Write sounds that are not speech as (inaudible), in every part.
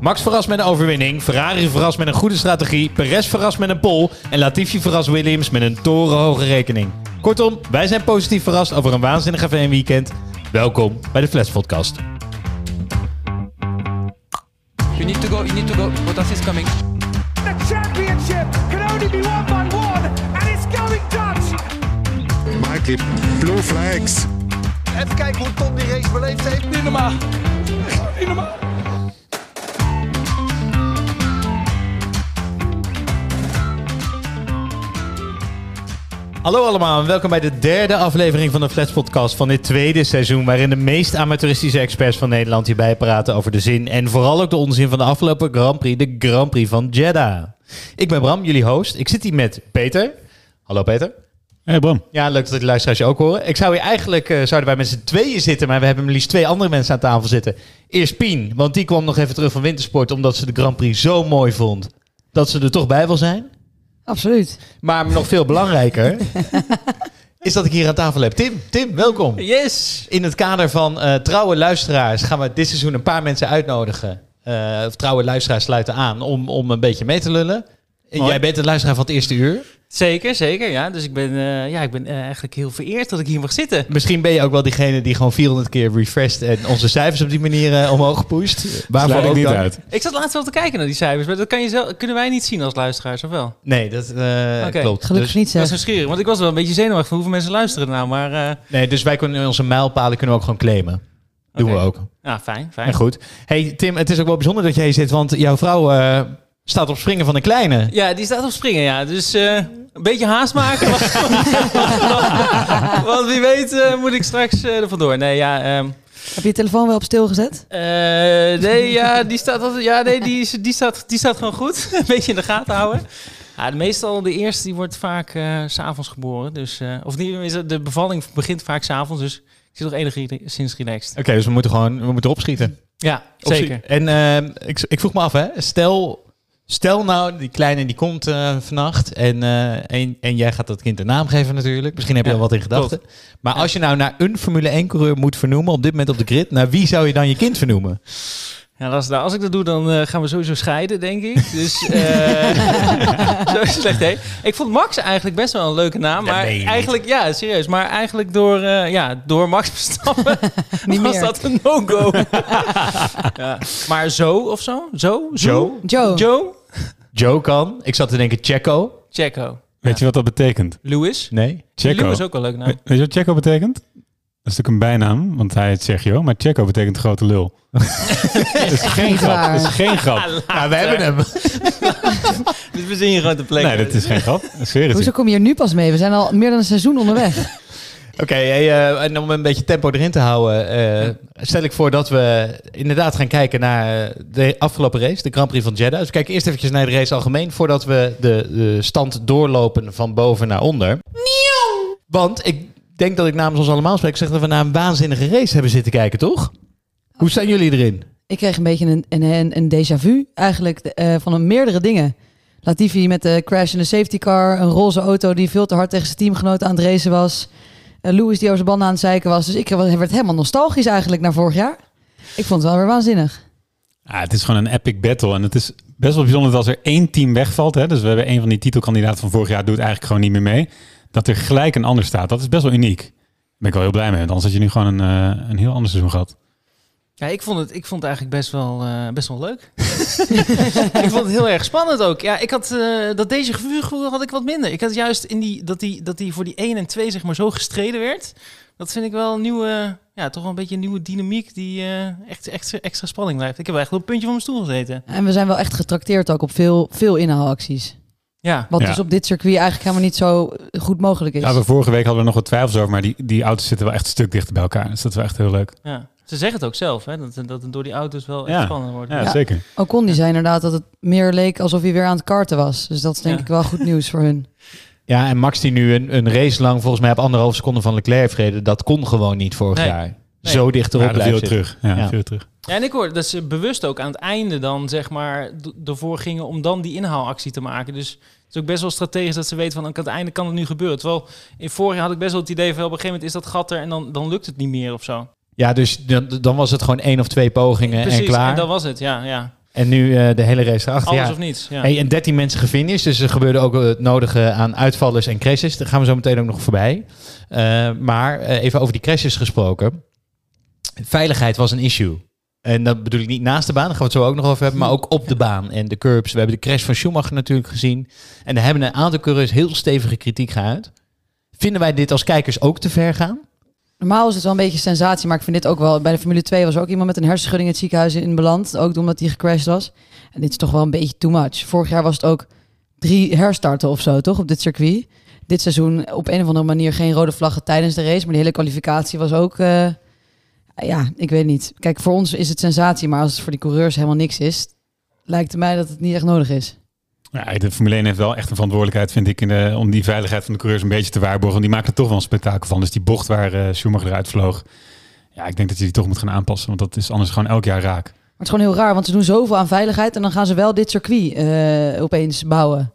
Max verrast met een overwinning, Ferrari verrast met een goede strategie, Perez verrast met een pole en Latifi verrast Williams met een torenhoge rekening. Kortom, wij zijn positief verrast over een waanzinnig F1-weekend. Welkom bij de Flash Podcast. You need to go, you need to go. Bottas is coming. The championship can only be won by one, and it's going Dutch. Mikey, blue flags. Even kijken hoe Tom die race beleefd heeft. Niet normaal. Hallo allemaal en welkom bij de derde aflevering van de Flash Podcast van dit tweede seizoen. Waarin de meest amateuristische experts van Nederland hierbij praten over de zin en vooral ook de onzin van de afgelopen Grand Prix, de Grand Prix van Jeddah. Ik ben Bram, jullie host. Ik zit hier met Peter. Hallo Peter. Hey Bram. Ja, leuk dat de luisteraars je ook horen. Ik zou hier eigenlijk, eh, zouden wij met z'n tweeën zitten, maar we hebben maar liefst twee andere mensen aan tafel zitten. Eerst Pien, want die kwam nog even terug van wintersport omdat ze de Grand Prix zo mooi vond dat ze er toch bij wil zijn. Absoluut. Maar nog veel belangrijker is dat ik hier aan tafel heb. Tim, Tim, welkom. Yes! In het kader van eh, trouwe luisteraars gaan we dit seizoen een paar mensen uitnodigen. Eh, of trouwe luisteraars sluiten aan om, om een beetje mee te lullen. En. Jij bent een luisteraar van het eerste uur. Zeker, zeker. Ja, dus ik ben, eh, ja, ik ben eh, eigenlijk heel vereerd dat ik hier mag zitten. Misschien ben je ook wel diegene die gewoon 400 keer refreshed en onze cijfers op die manier eh, omhoog gepusht. Waarvoor Sluit ik ook niet dan- uit. Ik zat laatst wel te kijken naar die cijfers, maar dat kan je zelf, kunnen wij niet zien als luisteraars, of wel? Nee, dat eh, klopt. Gelukkig Dus, niet Dat is verschrikkelijk, want ik was wel een beetje zenuwachtig van hoeveel mensen luisteren nou, maar eh, nee, dus wij kunnen onze mijlpalen kunnen we ook gewoon claimen. Doen we ook. ja, fijn, fijn. En goed. Hey Tim, het is ook wel bijzonder dat jij hier zit, want jouw vrouw eh, staat op springen van een kleine. Ja, die staat op springen, ja. Dus eh, een beetje haast maken. (laughs) want wie weet eh, moet ik straks eh, er vandoor. Nee, ja... ehm, Heb je je telefoon wel op stil gezet? Eh, nee, (laughs) ja, die staat, altijd, ja, nee, die, is- die, staat, die staat gewoon goed. (laughs) Een beetje in de gaten houden. Ja, de meestal, de eerste die wordt vaak eh, s s'avonds geboren. Dus, eh, of niet, de bevalling begint vaak s'avonds. Dus ik zit nog enigszins relaxed. Oké, dus we moeten gewoon we moeten opschieten. Ja, zeker. En ehm, ik, ik vroeg me af, hè, stel, stel nou, die kleine die komt eh, vannacht en, eh, en, en jij gaat dat kind een naam geven natuurlijk. Misschien heb je Ja, al wat in gedachten. Maar als je nou naar een Formule 1-coureur moet vernoemen op dit moment op de grid, naar wie zou je dan je kind vernoemen? Ja, als, nou, als ik dat doe, dan eh, gaan we sowieso scheiden, denk ik. Dus (laughs) eh (laughs) zo slecht, hè? Ik vond Max eigenlijk best wel een leuke naam. Dat maar niet. eigenlijk, ja, serieus. Maar eigenlijk door, eh, ja, door Max (laughs) Verstappen Niet was meer. dat een no-go. ja. Maar zo of zo? Zo? Joe? Joe. Joe? Joe kan. Ik zat te denken Checo. Checo. Weet je wat dat betekent? Lewis? Nee. Checo. Lewis ook wel leuk naam. We- Weet je wat Checo betekent? Dat is natuurlijk een bijnaam, want hij heet Sergio. Maar Checo betekent grote lul. dat is geen grap. Dat is geen grap. Ja, we hebben hem. Dus we zien hier gewoon de plek. Nee, dat is geen grap. Ik zweer het Hoezo je. kom je er nu pas mee? We zijn al meer dan een seizoen onderweg. Oké, hey, eh, en om een beetje tempo erin te houden, eh, stel ik voor dat we inderdaad gaan kijken naar de afgelopen race, de Grand Prix van Jeddah. Dus we kijken eerst eventjes naar de race algemeen, voordat we de, de stand doorlopen van boven naar onder. Want ik denk dat ik namens ons allemaal spreek, zeg dat we naar een waanzinnige race hebben zitten kijken, toch? Hoe staan jullie erin? Ik kreeg een beetje een, een, een, een déjà vu eigenlijk eh, van een meerdere dingen. Latifi met de crash in de safety car. Een roze auto die veel te hard tegen zijn teamgenoten aan het racen was. Eh, Lewis die over zijn aan het zeiken was. Dus ik werd helemaal nostalgisch eigenlijk naar vorig jaar. Ik vond het wel weer waanzinnig. Ah, het is gewoon een epic battle. En het is best wel bijzonder dat als er één team wegvalt. Hè, dus we hebben een van die titelkandidaten van vorig jaar doet eigenlijk gewoon niet meer mee. Dat er gelijk een ander staat. Dat is best wel uniek. Daar ben ik wel heel blij mee. Want anders had je nu gewoon een, eh, een heel ander seizoen gehad. Ja, ik vond het, ik vond het eigenlijk best wel, eh, best wel leuk. (laughs) ik vond het heel erg spannend ook. Ja, ik had eh, dat deze gevoel had ik wat minder. Ik had juist in die dat die dat die voor die 1 en 2 zeg maar zo gestreden werd. Dat vind ik wel een nieuwe, ja, toch wel een beetje een nieuwe dynamiek die eh, echt extra, extra spanning blijft. Ik heb echt op een puntje van mijn stoel gezeten. En we zijn wel echt getrakteerd ook op veel, veel inhaalacties. Ja, Wat Ja. dus op dit circuit eigenlijk helemaal niet zo goed mogelijk is. Ja, we vorige week hadden we nog wat twijfels over. Maar die, die auto's zitten wel echt een stuk dichter bij elkaar. Dus dat is wel echt heel leuk. ja. Ze zeggen het ook zelf, hè, dat, dat het door die auto's wel echt Ja. spannend wordt. Ja, Ja. zeker. Ocon die zei inderdaad dat het meer leek alsof hij weer aan het karten was. Dus dat is denk Ja. ik wel goed nieuws voor hun. (laughs) Ja, en Max die nu een, een race lang volgens mij op anderhalf seconde van Leclerc heeft gereden, dat kon gewoon niet vorig Nee. jaar. Zo dicht erop Ja, zitten. terug. Ja, viel terug. Ja, en ik hoor dat ze bewust ook aan het einde dan, zeg maar, ervoor gingen om dan die inhaalactie te maken. Dus het is ook best wel strategisch dat ze weten van, aan het einde kan het nu gebeuren. Terwijl in vorig jaar had ik best wel het idee van, op een gegeven moment is dat gat er en dan, dan lukt het niet meer of zo. Ja, dus dan, dan was het gewoon één of twee pogingen Precies, en klaar. dat was het, ja, ja. En nu eh, de hele race erachter. Alles ja. of niets. Ja. Hey, en 13 mensen gefinished, dus er gebeurde ook het nodige aan uitvallers en crashes. Daar gaan we zo meteen ook nog voorbij. Eh, maar eh, even over die crashes gesproken. Veiligheid was een issue. En dat bedoel ik niet naast de baan, daar gaan we het zo ook nog over hebben, maar ook op de baan en de curbs. We hebben de crash van Schumacher natuurlijk gezien. En er hebben een aantal coureurs heel stevige kritiek geuit. Vinden wij dit als kijkers ook te ver gaan? Normaal is het wel een beetje sensatie, maar ik vind dit ook wel... Bij de Formule 2 was er ook iemand met een hersenschudding in het ziekenhuis in beland. Ook omdat hij gecrashed was. En dit is toch wel een beetje too much. Vorig jaar was het ook drie herstarten of zo, toch? Op dit circuit. Dit seizoen op een of andere manier geen rode vlaggen tijdens de race. Maar die hele kwalificatie was ook... eh, ja, ik weet niet. Kijk, voor ons is het sensatie. Maar als het voor die coureurs helemaal niks is... lijkt het mij dat het niet echt nodig is. Ja, de Formule 1 heeft wel echt een verantwoordelijkheid, vind ik, in de, om die veiligheid van de coureurs een beetje te waarborgen. Want die maken er toch wel een spektakel van. Dus die bocht waar eh, Schumacher eruit vloog, ja, ik denk dat je die toch moet gaan aanpassen. Want dat is anders gewoon elk jaar raak. Maar het is gewoon heel raar, want ze doen zoveel aan veiligheid... en dan gaan ze wel dit circuit eh, opeens bouwen.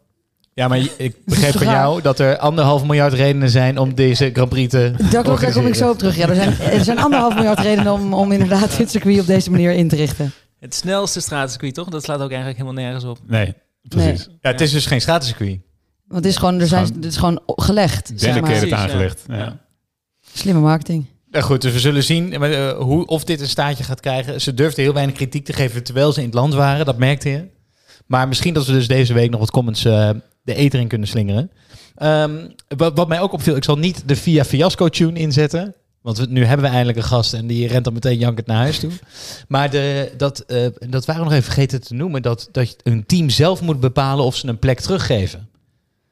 Ja, maar ik (laughs) begreep toch van jou dat er anderhalf miljard redenen zijn om deze Grand Prix te Daar, kom- daar kom ik zo op terug. Ja, er, zijn, er zijn anderhalf miljard redenen om, om inderdaad dit circuit op deze manier in te richten. Het snelste straatcircuit, toch? Dat slaat ook eigenlijk helemaal nergens op. Nee, precies. Ja, het is dus geen stratencircuit. Want het is gewoon, er zijn, het is gewoon gelegd. Zeg maar. keer het aangelegd. ja. Slimme marketing. Nou goed, dus we zullen zien eh, hoe, of dit een staartje gaat krijgen. Ze durfden heel weinig kritiek te geven terwijl ze in het land waren. Dat merkte je. Maar misschien dat we dus deze week nog wat comments eh, de eter in kunnen slingeren. Ehm, wat, wat mij ook opviel, ik zal niet de Via Fiasco tune inzetten. Want we- nu hebben we eindelijk een gast en die rent dan meteen jankend naar huis toe. Maar de, dat, eh, dat waren we nog even vergeten te noemen. Dat, dat een team zelf moet bepalen of ze een plek teruggeven.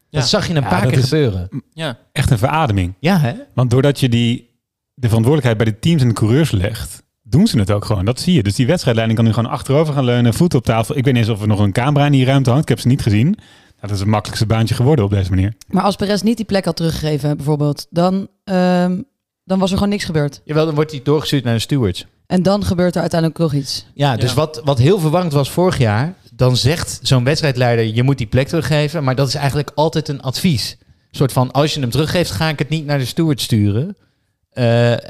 Ja. Dat zag je een Ja, paar keer gebeuren. Ja. Echt een verademing. Ja, hè? Want doordat je die, de verantwoordelijkheid bij de teams en de coureurs legt, doen ze het ook gewoon. Dat zie je. Dus die wedstrijdleiding kan nu gewoon achterover gaan leunen, voeten op tafel. Ik weet niet eens of er nog een camera in die ruimte hangt. Ik heb ze niet gezien. Nou, dat is het makkelijkste baantje geworden op deze manier. Maar als Perez niet die plek had teruggegeven, bijvoorbeeld, dan, ehm, dan was er gewoon niks gebeurd. Jawel, dan wordt hij doorgestuurd naar de stewards. En dan gebeurt er uiteindelijk nog iets. Ja, dus Ja. Wat, wat heel verwarrend was vorig jaar, dan zegt zo'n wedstrijdleider, je moet die plek teruggeven, maar dat is eigenlijk altijd een advies. Een soort van, als je hem teruggeeft, ga ik het niet naar de steward sturen. Eh,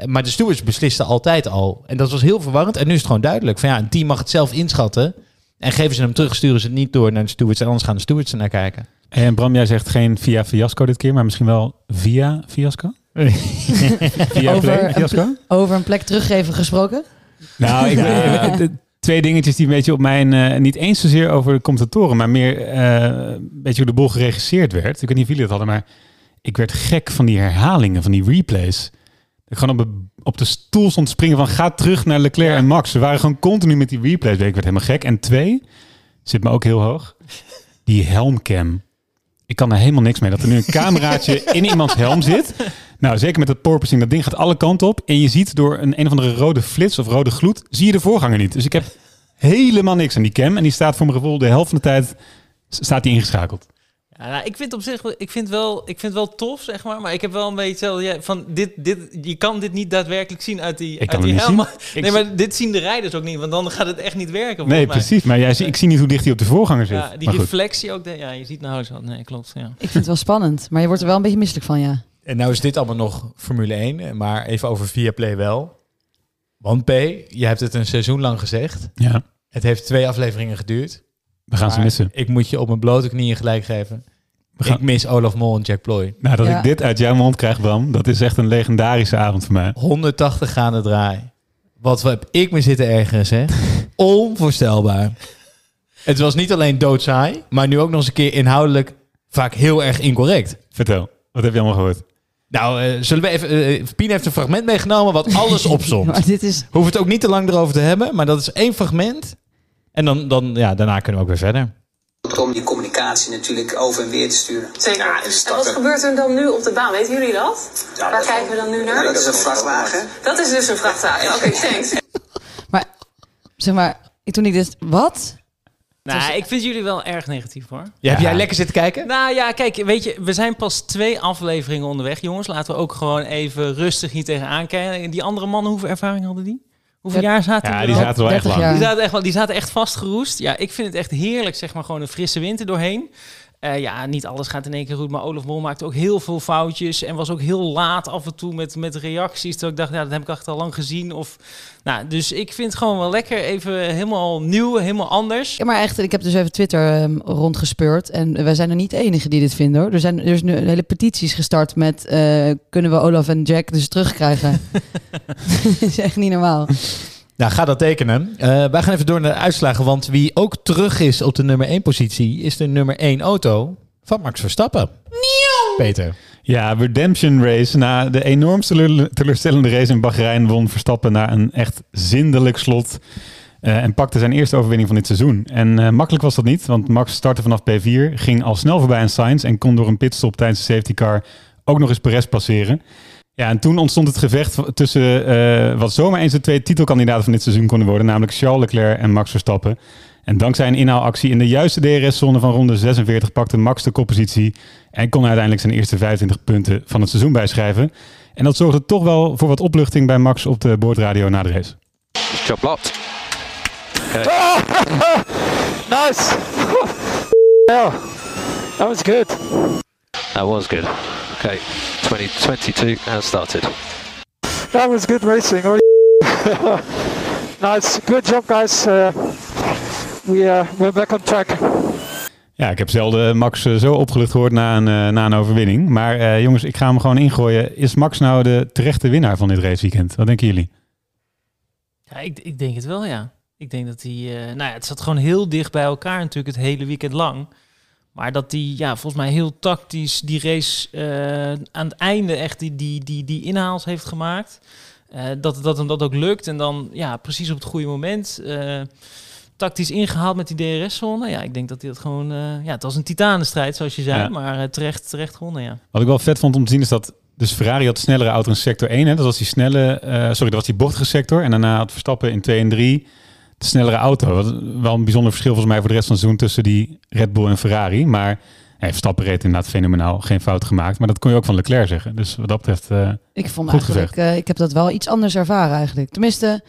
maar de stewards beslisten altijd al. En dat was heel verwarrend. En nu is het gewoon duidelijk. Van ja, een team mag het zelf inschatten. En geven ze hem terug, sturen ze het niet door naar de stewards. En anders gaan de stewards er naar kijken. En Bram, jij zegt geen via fiasco dit keer, maar misschien wel via fiasco? (laughs) Via Over een? Over een plek teruggeven gesproken. Nou, ik, (laughs) de- twee dingetjes die een beetje op mijn... eh, niet eens zozeer over de commentatoren, maar meer eh, een beetje hoe de bol geregisseerd werd. Ik weet niet of jullie dat hadden, maar ik werd gek van die herhalingen, van die replays. Ik gewoon op, de- op de stoel stond te springen van ga terug naar Leclerc en Max. Ze waren gewoon continu met die replays. Ik werd helemaal gek. En twee, zit me ook heel hoog, die helmcam. Ik kan er helemaal niks mee. Dat er nu een cameraatje in iemands helm zit. Nou, zeker met dat porpoising, dat ding gaat alle kanten op. En je ziet door een een of andere rode flits of rode gloed, zie je de voorganger niet. Dus ik heb (laughs) helemaal niks aan die cam. En die staat voor mijn gevoel de helft van de tijd staat die ingeschakeld. Ja, nou, ik vind op zich, wel- ik vind wel, ik vind wel tof, zeg maar. Maar ik heb wel een beetje ja, van dit, dit, je kan dit niet daadwerkelijk zien uit die, Ik uit kan die het niet helm. (laughs) Ik Nee, maar dit zien de rijders ook niet, want dan gaat het echt niet werken. Nee, volgens mij. precies. Maar jij, zie- ik zie niet hoe dicht hij op de voorganger zit. Ja, die Maar goed. reflectie ook, de, ja, je ziet nou zo. Nee, klopt. Ja. Ik vind het wel spannend, maar je wordt er wel een beetje misselijk van, ja. En nou is dit allemaal nog Formule 1. Maar even over Viaplay wel. Want P, je hebt het een seizoen lang gezegd. Ja, Het heeft twee afleveringen geduurd. we gaan ze missen. Ik moet je op mijn blote knieën gelijk geven. We gaan- Ik mis Olaf Mol en Jack Ploy. Nou, dat Ja. ik dit uit jouw mond krijg, Bram, dat is echt een legendarische avond voor mij. 180 gaande draai. Wat heb ik me zitten ergeren, zeg. (laughs) Onvoorstelbaar. Het was niet alleen doodsaai, maar nu ook nog eens een keer inhoudelijk vaak heel erg incorrect. Vertel, wat heb je allemaal gehoord? Nou, eh, zullen we even... eh Pien heeft een fragment meegenomen wat alles (laughs) opzomt. Dit is... Hoef het ook niet te lang erover te hebben, maar dat is één fragment. En dan, dan ja, daarna kunnen we ook weer verder. om die communicatie natuurlijk over en weer te sturen. Zeker. Ja, dus en wat gebeurt er dan nu op de baan? Weten jullie dat? Ja, Waar dat- kijken we dan nu naar? Dat is een vrachtwagen. Dat is dus een vrachtwagen. (laughs) Oké, thanks. Maar, zeg maar, ik- toen ik dit... Wat? Nou, ik vind jullie wel erg negatief hoor. Ja, Heb Ja. jij lekker zitten kijken? Nou ja, kijk, weet je, we zijn pas twee afleveringen onderweg, jongens. Laten we ook gewoon even rustig hier tegenaan kijken. Die andere mannen, hoeveel ervaring hadden die? Hoeveel Ja, jaar zaten Ja, er die al? zaten wel echt 30 lang. jaar. Die zaten echt, wel, die zaten echt vastgeroest. Ja, ik vind het echt heerlijk, zeg maar, gewoon een frisse wind er doorheen. Eh, ja, niet alles gaat in één keer goed, maar Olaf Mol maakte ook heel veel foutjes en was ook heel laat af en toe met, met reacties. Terwijl ik dacht, ja, dat heb ik echt al lang gezien. Of, nou, dus ik vind het gewoon wel lekker, even helemaal nieuw, helemaal anders. Ja, maar echt, ik heb dus even Twitter ehm, rondgespeurd. En wij zijn er niet de enige die dit vinden hoor. Er zijn er is nu hele petities gestart met eh, kunnen we Olaf en Jack dus terugkrijgen. (laughs) (laughs) dat is echt niet normaal. Nou, ga dat tekenen. Eh, wij gaan even door naar de uitslagen. Want wie ook terug is op de nummer 1 positie... is de nummer 1 auto van Max Verstappen. Peter. Ja, Redemption Race. Na de enorm teleur- teleurstellende race in Bahrein won Verstappen naar een echt zindelijk slot. eh, en pakte zijn eerste overwinning van dit seizoen. En eh, makkelijk was dat niet, want Max startte vanaf P4, ging al snel voorbij aan Sainz en kon door een pitstop tijdens de safety car ook nog eens Perez passeren. Ja, en toen ontstond het gevecht tussen eh, wat zomaar eens de twee titelkandidaten van dit seizoen konden worden, namelijk Charles Leclerc en Max Verstappen. En dankzij een inhaalactie in de juiste DRS-zone van ronde 46 pakte Max de koppositie en kon uiteindelijk zijn eerste 25 punten van het seizoen bijschrijven. En dat zorgde toch wel voor wat opluchting bij Max op de boordradio na de race. Job locked. (laughs) Nice. Yeah, that was good. That was good. Okay, 2022 has started. That was good racing. (laughs) nice, good job, guys. Uh, we uh, we're back on track. Ja, ik heb zelden Max eh, zo opgelucht gehoord na een, eh, na een overwinning. Maar eh, jongens, ik ga hem gewoon ingooien. Is Max nou de terechte winnaar van dit raceweekend? Wat denken jullie? Ja, ik, ik denk het wel, ja. Ik denk dat hij... eh, nou ja, het zat gewoon heel dicht bij elkaar natuurlijk het hele weekend lang. Maar dat hij, ja, volgens mij heel tactisch die race eh, aan het einde echt die, die, die, die inhaals heeft gemaakt. Eh, dat, dat hem dat ook lukt. En dan, ja, precies op het goede moment... eh, tactisch ingehaald met die DRS-zone. Ja, ik denk dat hij dat gewoon... ja, het was een titanenstrijd, zoals je zei. Ja. Maar terecht, terecht gewonnen, ja. Wat ik wel vet vond om te zien is dat... Dus Ferrari had de snellere auto in sector 1. Hè? Dat was die snelle... sorry, dat was die bochtige sector. En daarna had Verstappen in 2 en 3 de snellere auto. Wat wel een bijzonder verschil volgens mij voor de rest van het seizoen... tussen die Red Bull en Ferrari. Maar nee, Verstappen reed inderdaad fenomenaal. Geen fout gemaakt. Maar dat kon je ook van Leclerc zeggen. Dus wat dat betreft... eh, Ik vond Goed eigenlijk, eh, ik heb dat wel iets anders ervaren eigenlijk. Tenminste,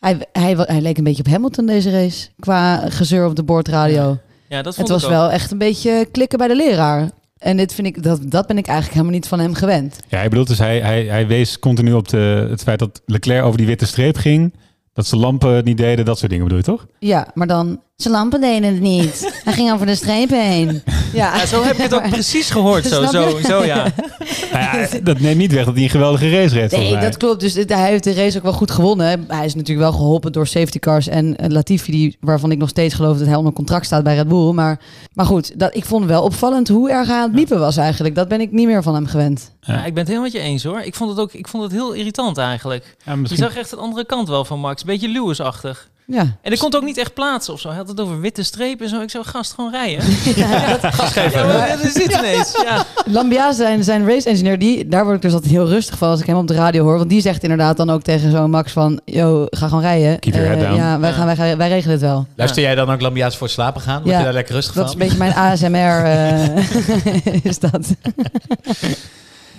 hij, hij, hij leek een beetje op Hamilton deze race. Qua gezeur op de boordradio. Ja, dat Het vond was ik ook. wel echt een beetje klikken bij de leraar. En dit vind ik, dat, dat ben ik eigenlijk helemaal niet van hem gewend. Ja, hij bedoelt dus, hij, hij, hij wees continu op de, het feit dat Leclerc over die witte streep ging. Dat ze lampen niet deden, dat soort dingen bedoel je toch? Ja, maar dan... Zijn lampen deden het niet. (laughs) hij ging over de streep heen. Ja, Ja, zo heb ik het ook precies gehoord. (laughs) Zo, zo, je? zo, ja. (laughs) Nou ja, dat neemt niet weg dat hij een geweldige race reed. volgens Nee, dat klopt. Dus hij heeft de race ook wel goed gewonnen. Hij is natuurlijk wel geholpen door safety cars en eh, Latifi, die, waarvan ik nog steeds geloof dat hij onder contract staat bij Red Bull. Maar, maar goed, dat, ik vond wel opvallend hoe erg hij aan het miepen was eigenlijk. Dat ben ik niet meer van hem gewend. Ja, ik ben het helemaal met je eens hoor. Ik vond het ook ik vond het heel irritant eigenlijk. Ja, Je misschien... zag echt de andere kant wel van Max. Beetje Lewis-achtig. Ja, En ik kon het ook niet echt plaatsen of zo. Hij had het over witte strepen en zo. Ik zou gast gewoon rijden. (laughs) (laughs) Gas geven. Ja, maar dat is dit ineens. Ja. Lambia, zijn, zijn race engineer, die, daar word ik dus altijd heel rustig van als ik hem op de radio hoor. Want die zegt inderdaad dan ook tegen zo'n Max van, yo, ga gewoon rijden. Keep your head Eh, ja, wij, gaan, wij, gaan, wij regelen het wel. Luister jij dan ook Lambia's voor het slapen gaan? Word Ja, je daar lekker rustig Dat is van? een beetje mijn (laughs) ASMR, eh, is dat.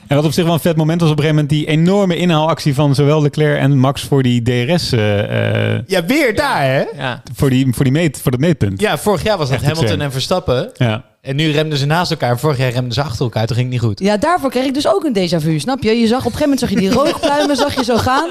En wat op zich wel een vet moment was op een gegeven moment die enorme inhaalactie van zowel Leclerc en Max voor die DRS, eh, eh, Ja, weer daar hè? ja. voor, die, voor, die meet, voor dat meetpunt. Ja, vorig jaar was dat Hamilton en Verstappen. Ja. En nu remden ze naast elkaar. Vorig jaar remden ze achter elkaar. Toen ging het niet goed. Ja, daarvoor kreeg ik dus ook een déjà vu, snap je? Je zag op een gegeven moment zag je die rookpluimen, zag je zo gaan.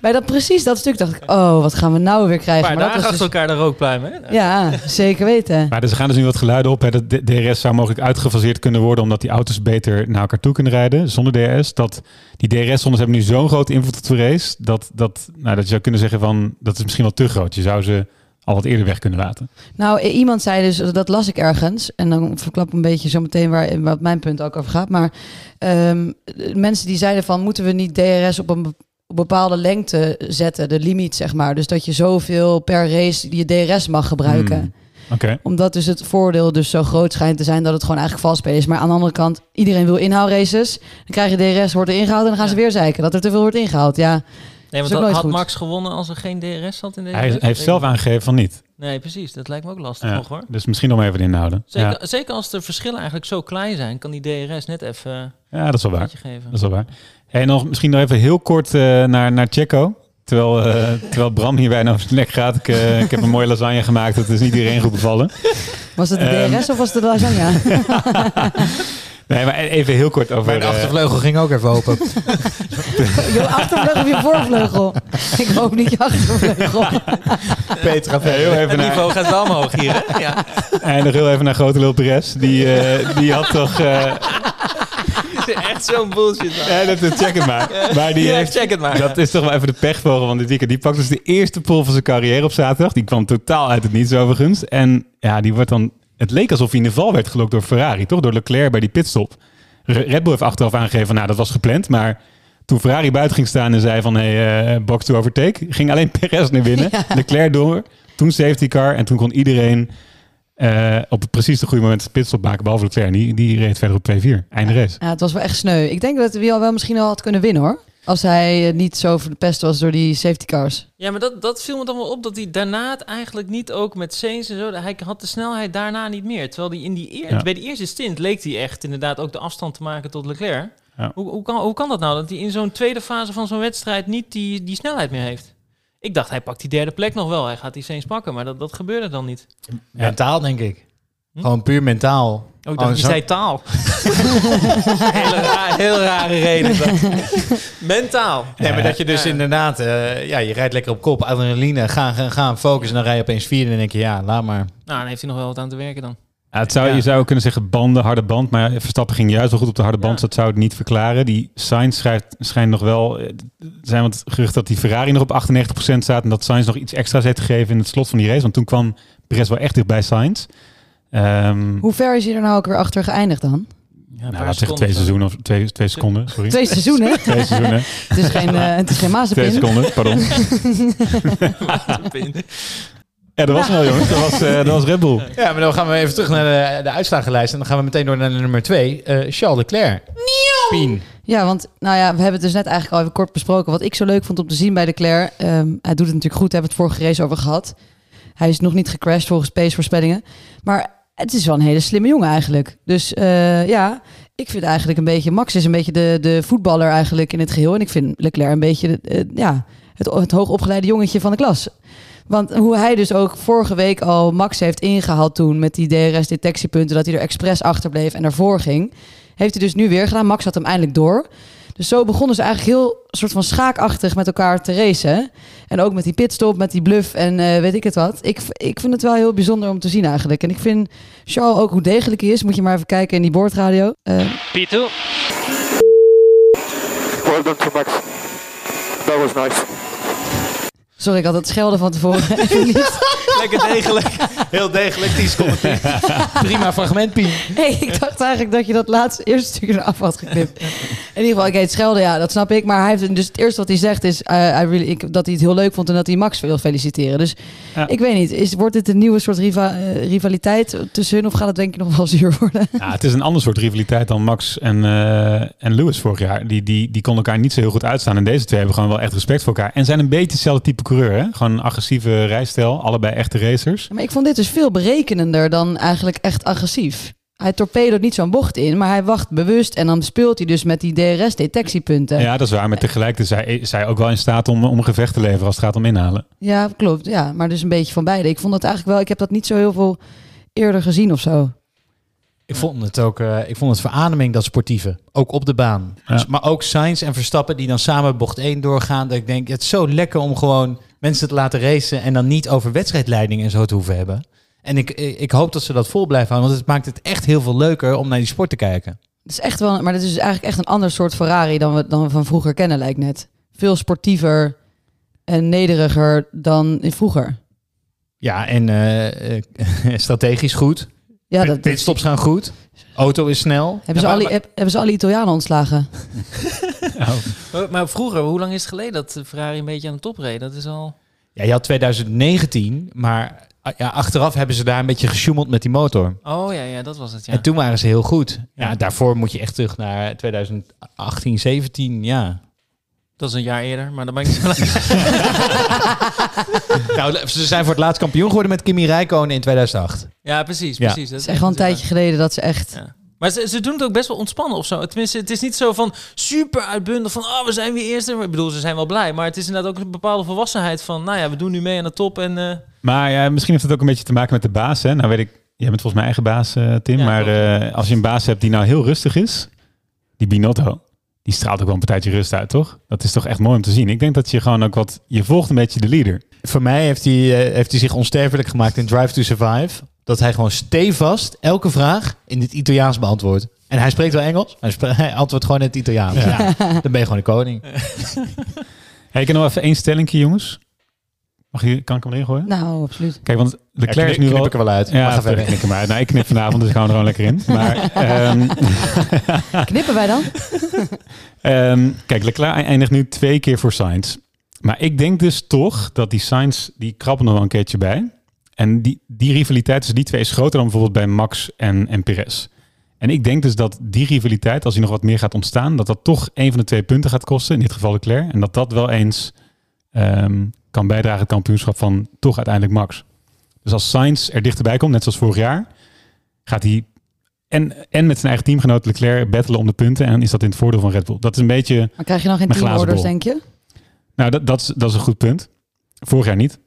Bij dat precies dat stuk dacht ik, oh, wat gaan we nou weer krijgen? Maar daar was achter dus- elkaar de rookpluimen. hè? Ja, zeker weten. Maar dus er gaan dus nu wat geluiden op. Hè, dat de DRS zou mogelijk uitgefaseerd kunnen worden omdat die auto's beter naar elkaar toe kunnen rijden zonder DRS. Dat die DRS-zones hebben nu zo'n grote invloed op de race dat, dat, nou, dat je zou kunnen zeggen van dat is misschien wel te groot. Je zou ze al wat eerder weg kunnen laten. Nou, iemand zei dus, dat las ik ergens, en dan verklap ik een beetje zo meteen waar, wat mijn punt ook over gaat. Maar ehm, mensen die zeiden van, moeten we niet DRS op een bepaalde lengte zetten, de limiet zeg maar. Dus dat je zoveel per race je DRS mag gebruiken. Hmm. Oké. Omdat dus het voordeel dus zo groot schijnt te zijn dat het gewoon eigenlijk vals spelen is. Maar aan de andere kant, iedereen wil inhaalraces. Dan krijg je DRS, wordt er ingehaald en dan gaan ze weer zeiken dat er te veel wordt ingehaald. Ja, Nee, want had goed. Max gewonnen als er geen DRS zat in deze Hij, heeft zelf aangegeven van niet. Nee, precies. Dat lijkt me ook lastig Ja, nog hoor. dus misschien nog maar even inhouden. Zeker, Ja. zeker als de verschillen eigenlijk zo klein zijn, kan die DRS net even ja, dat is wel een waar. beetje geven. Dat is wel waar. Hey, nog, misschien nog even heel kort eh, naar, naar Checo. Terwijl, eh, (laughs) terwijl Bram hier bijna over zijn nek gaat. Ik, eh, ik heb een mooie lasagne gemaakt. Dat is niet iedereen goed bevallen. Was het de Ehm. DRS of was het de lasagne? (laughs) (laughs) Nee, maar even heel kort over... Mijn eh, achtervleugel ging ook even open. (laughs) je achtervleugel of je voorvleugel? Ik hoop niet je achtervleugel. Petra, heel even Het naar, niveau gaat wel omhoog hier, hè? Ja. en nog heel even naar Grote Lul Perez. Die, eh, die had toch... eh, Echt zo'n bullshit. man. ja, dat, dat check het maar. Maar die Ja, heeft... check het maar. Dat is toch wel even de pechvogel van dit weekend. Die pakt dus de eerste pole van zijn carrière op zaterdag. Die kwam totaal uit het niets overigens. En ja, die wordt dan... Het leek alsof hij in de val werd gelokt door Ferrari. Toch door Leclerc bij die pitstop. Re- Red Bull heeft achteraf aangegeven van... Nou, dat was gepland. Maar toen Ferrari buiten ging staan en zei van... Hey, eh, box to overtake. (laughs) Ging alleen Perez naar binnen. (laughs) Leclerc door. Toen safety car. En toen kon iedereen... eh, op het precies de goede moment een pitstop maken. Behalve Leclerc. Die, die reed verder op 2-4. Einde race. Ja, het was wel echt sneu. Ik denk dat hij al wel misschien al had kunnen winnen hoor. Als hij eh, niet zo verpest was door die safety cars. Ja, maar dat, dat viel me dan wel op dat hij daarna het eigenlijk niet ook met Sainz en zo. Hij had de snelheid daarna niet meer. Terwijl hij in die eer, Ja. bij die eerste stint leek hij echt inderdaad ook de afstand te maken tot Leclerc. Ja. Hoe, hoe, kan, hoe kan dat nou dat hij in zo'n tweede fase van zo'n wedstrijd niet die, die snelheid meer heeft? Ik dacht, hij pakt die derde plek nog wel. Hij gaat die Sainz pakken, maar dat, dat gebeurde dan niet. Mentaal, denk ik. Hm? Gewoon puur mentaal. Oh, ik dacht, je zo- zei taal. (laughs) hele raar, heel rare reden. Dat. Mentaal. Nee, maar dat je dus Ja. inderdaad, eh, ja, je rijdt lekker op kop, adrenaline, gaan, gaan, gaan, focus en dan rij je opeens vierde en dan denk je, ja, laat maar. Nou, dan heeft hij nog wel wat aan te werken dan. Ja, het zou, Ja. Je zou kunnen zeggen banden, harde band. Maar Verstappen ging juist wel goed op de harde band. Ja. Dus dat zou het niet verklaren. Die Sainz schrijft, schijnt nog wel... eh, Er zijn wat geruchten dat die Ferrari nog op 98% staat. En dat Sainz nog iets extra's heeft gegeven in het slot van die race. Want toen kwam Perez wel echt dicht bij Sainz. Ehm Hoe ver is hij er nou ook weer achter geëindigd dan? Ja, nou, laat zeggen twee seconden. seizoenen of twee, twee seconden. Sorry. Twee seizoenen. Twee seizoenen. (laughs) het is geen, eh het is geen Twee seconden, pardon. (laughs) Ja, dat was wel, jongens. Dat was, eh, dat was Red Bull. Ja, maar dan gaan we even terug naar de, de uitslagenlijst en dan gaan we meteen door naar de nummer twee, eh, Charles Leclerc. Pien. Ja, want nou ja, we hebben het dus net eigenlijk al even kort besproken. Wat ik zo leuk vond om te zien bij Leclerc. ehm hij doet het natuurlijk goed, daar hebben we het vorige race over gehad. Hij is nog niet gecrashed volgens pace-voorspellingen. Maar het is wel een hele slimme jongen eigenlijk. Dus eh, ja, ik vind eigenlijk een beetje... Max is een beetje de, de voetballer eigenlijk in het geheel. En ik vind Leclerc een beetje eh, ja, het, het hoogopgeleide jongetje van de klas. Want hoe hij dus ook vorige week al Max heeft ingehaald toen... met die DRS-detectiepunten, dat hij er expres achter bleef en daarvoor ging... heeft hij dus nu weer gedaan. Max had hem eindelijk door. Dus zo begonnen ze eigenlijk heel soort van schaakachtig met elkaar te racen. En ook met die pitstop, met die bluff en eh, weet ik het wat. Ik, ik vind het wel heel bijzonder om te zien eigenlijk. En ik vind Charles ook hoe degelijk hij is. Moet je maar even kijken in die boordradio. Eh, P2. Well done to Max. That was nice. Sorry, ik had het schelden van tevoren (laughs) even niet. Lekker degelijk. Heel degelijk, 10 seconden Pien. Prima fragment, Pien. Hey, ik dacht eigenlijk dat je dat laatste eerste stukje eraf had geknipt. In ieder geval, oké, het schelden, ja, dat snap ik. Maar hij heeft dus het eerste wat hij zegt is eh, I really, ik, dat hij het heel leuk vond en dat hij Max wil feliciteren. Dus Ja. ik weet niet, is, wordt dit een nieuwe soort riva- eh, rivaliteit tussen hun of gaat het denk ik nog wel (laughs) zuur worden? Ja, het is een ander soort rivaliteit dan Max en, eh, en Lewis vorig jaar. Die, die, die konden elkaar niet zo heel goed uitstaan. En deze twee hebben gewoon wel echt respect voor elkaar. En zijn een beetje hetzelfde type coureur. Hè? Gewoon een agressieve rijstijl. Allebei echte racers. Maar ik vond dit dus veel berekenender dan eigenlijk echt agressief. Hij torpedoot niet zo'n bocht in, maar hij wacht bewust en dan speelt hij dus met die DRS-detectiepunten. Ja, dat is waar. Maar tegelijk is hij, is hij ook wel in staat om, om een gevecht te leveren als het gaat om inhalen. Ja, klopt. Ja, maar dus een beetje van beide. Ik vond dat eigenlijk wel, ik heb dat niet zo heel veel eerder gezien of zo. Ik vond het ook, eh, ik vond het verademing, dat sportieve. Ook op de baan. Ja. Dus- maar ook Sainz en Verstappen die dan samen bocht 1 doorgaan. Dat ik denk, het is zo lekker om gewoon mensen te laten racen en dan niet over wedstrijdleiding en zo te hoeven hebben. En ik, ik ik hoop dat ze dat vol blijven houden, want het maakt het echt heel veel leuker om naar die sport te kijken. Het is echt wel, maar het is dus eigenlijk echt een ander soort Ferrari dan we, dan we van vroeger kennen, lijkt net. Veel sportiever en nederiger dan in vroeger. Ja, en eh, eh, (laughs) strategisch goed. Ja, dat, dat Pitstops gaan goed. Auto is snel. hebben, ze Ja, alle, heb- hebben ze alle Italianen ontslagen. (laughs) Maar, maar vroeger, hoe lang is het geleden dat Ferrari een beetje aan de top reed? Dat is al... Ja, je had 2019, maar ah, ja, achteraf hebben ze daar een beetje gesjoemeld met die motor. Oh ja, ja, dat was het, ja. En toen waren ze heel goed. Ja, daarvoor moet je echt terug naar 2018, 17, ja. Dat is een jaar eerder, maar dan ben ik niet lang. (laughs) nou, ze zijn voor het laatst kampioen geworden met Kimi Räikkönen in 2008. Ja, precies, Ja. precies. Het is echt wel een tijdje geleden dat ze echt Ja. Maar ze, ze doen het ook best wel ontspannen of zo. Tenminste, het is niet zo van super uitbundig van... oh, we zijn weer eerste. Ik bedoel, ze zijn wel blij. Maar het is inderdaad ook een bepaalde volwassenheid van... nou ja, we doen nu mee aan de top en... eh, Maar ja, misschien heeft het ook een beetje te maken met de baas. Hè? Nou weet ik, jij bent volgens mij eigen baas, eh, Tim. Ja, maar eh, als je een baas hebt die nou heel rustig is, die Binotto, die straalt ook wel een partijtje rust uit, toch? Dat is toch echt mooi om te zien. Ik denk dat je gewoon ook wat, je volgt een beetje de leader. Voor mij heeft hij, eh, heeft hij zich onsterfelijk gemaakt in Drive to Survive. Dat hij gewoon stevast elke vraag in het Italiaans beantwoordt. En hij spreekt wel Engels. Hij, spre- (laughs) hij antwoordt gewoon in het Italiaans. Ja. dan ben je gewoon de koning. (laughs) Hey, ik heb nog even één stellingje, jongens. Mag je, kan ik hem erin gooien? Nou, absoluut. Kijk, want Leclerc knip- is nu knip wel... ik er wel uit. Maar Ja, ga verder knip ik uit. Nou, ik knip vanavond, dus gaan we er gewoon lekker in. (laughs) Maar, ehm, (laughs) Knippen wij dan? (laughs) Ehm, kijk, Leclerc eindigt nu twee keer voor Sainz. Maar ik denk dus toch dat die Sainz, die krabbelt nog wel een keertje bij. En die, die rivaliteit tussen die twee is groter dan bijvoorbeeld bij Max en, en Perez. En ik denk dus dat die rivaliteit, als die nog wat meer gaat ontstaan, dat dat toch een van de twee punten gaat kosten, in dit geval Leclerc. En dat dat wel eens ehm, kan bijdragen aan het kampioenschap van toch uiteindelijk Max. Dus als Sainz er dichterbij komt, net zoals vorig jaar, gaat hij en, en met zijn eigen teamgenoot Leclerc battelen om de punten. En dan is dat in het voordeel van Red Bull. Dat is een beetje... Maar krijg je dan geen teamorders, denk je? Nou, dat, dat, is, dat is een goed punt. Vorig jaar niet.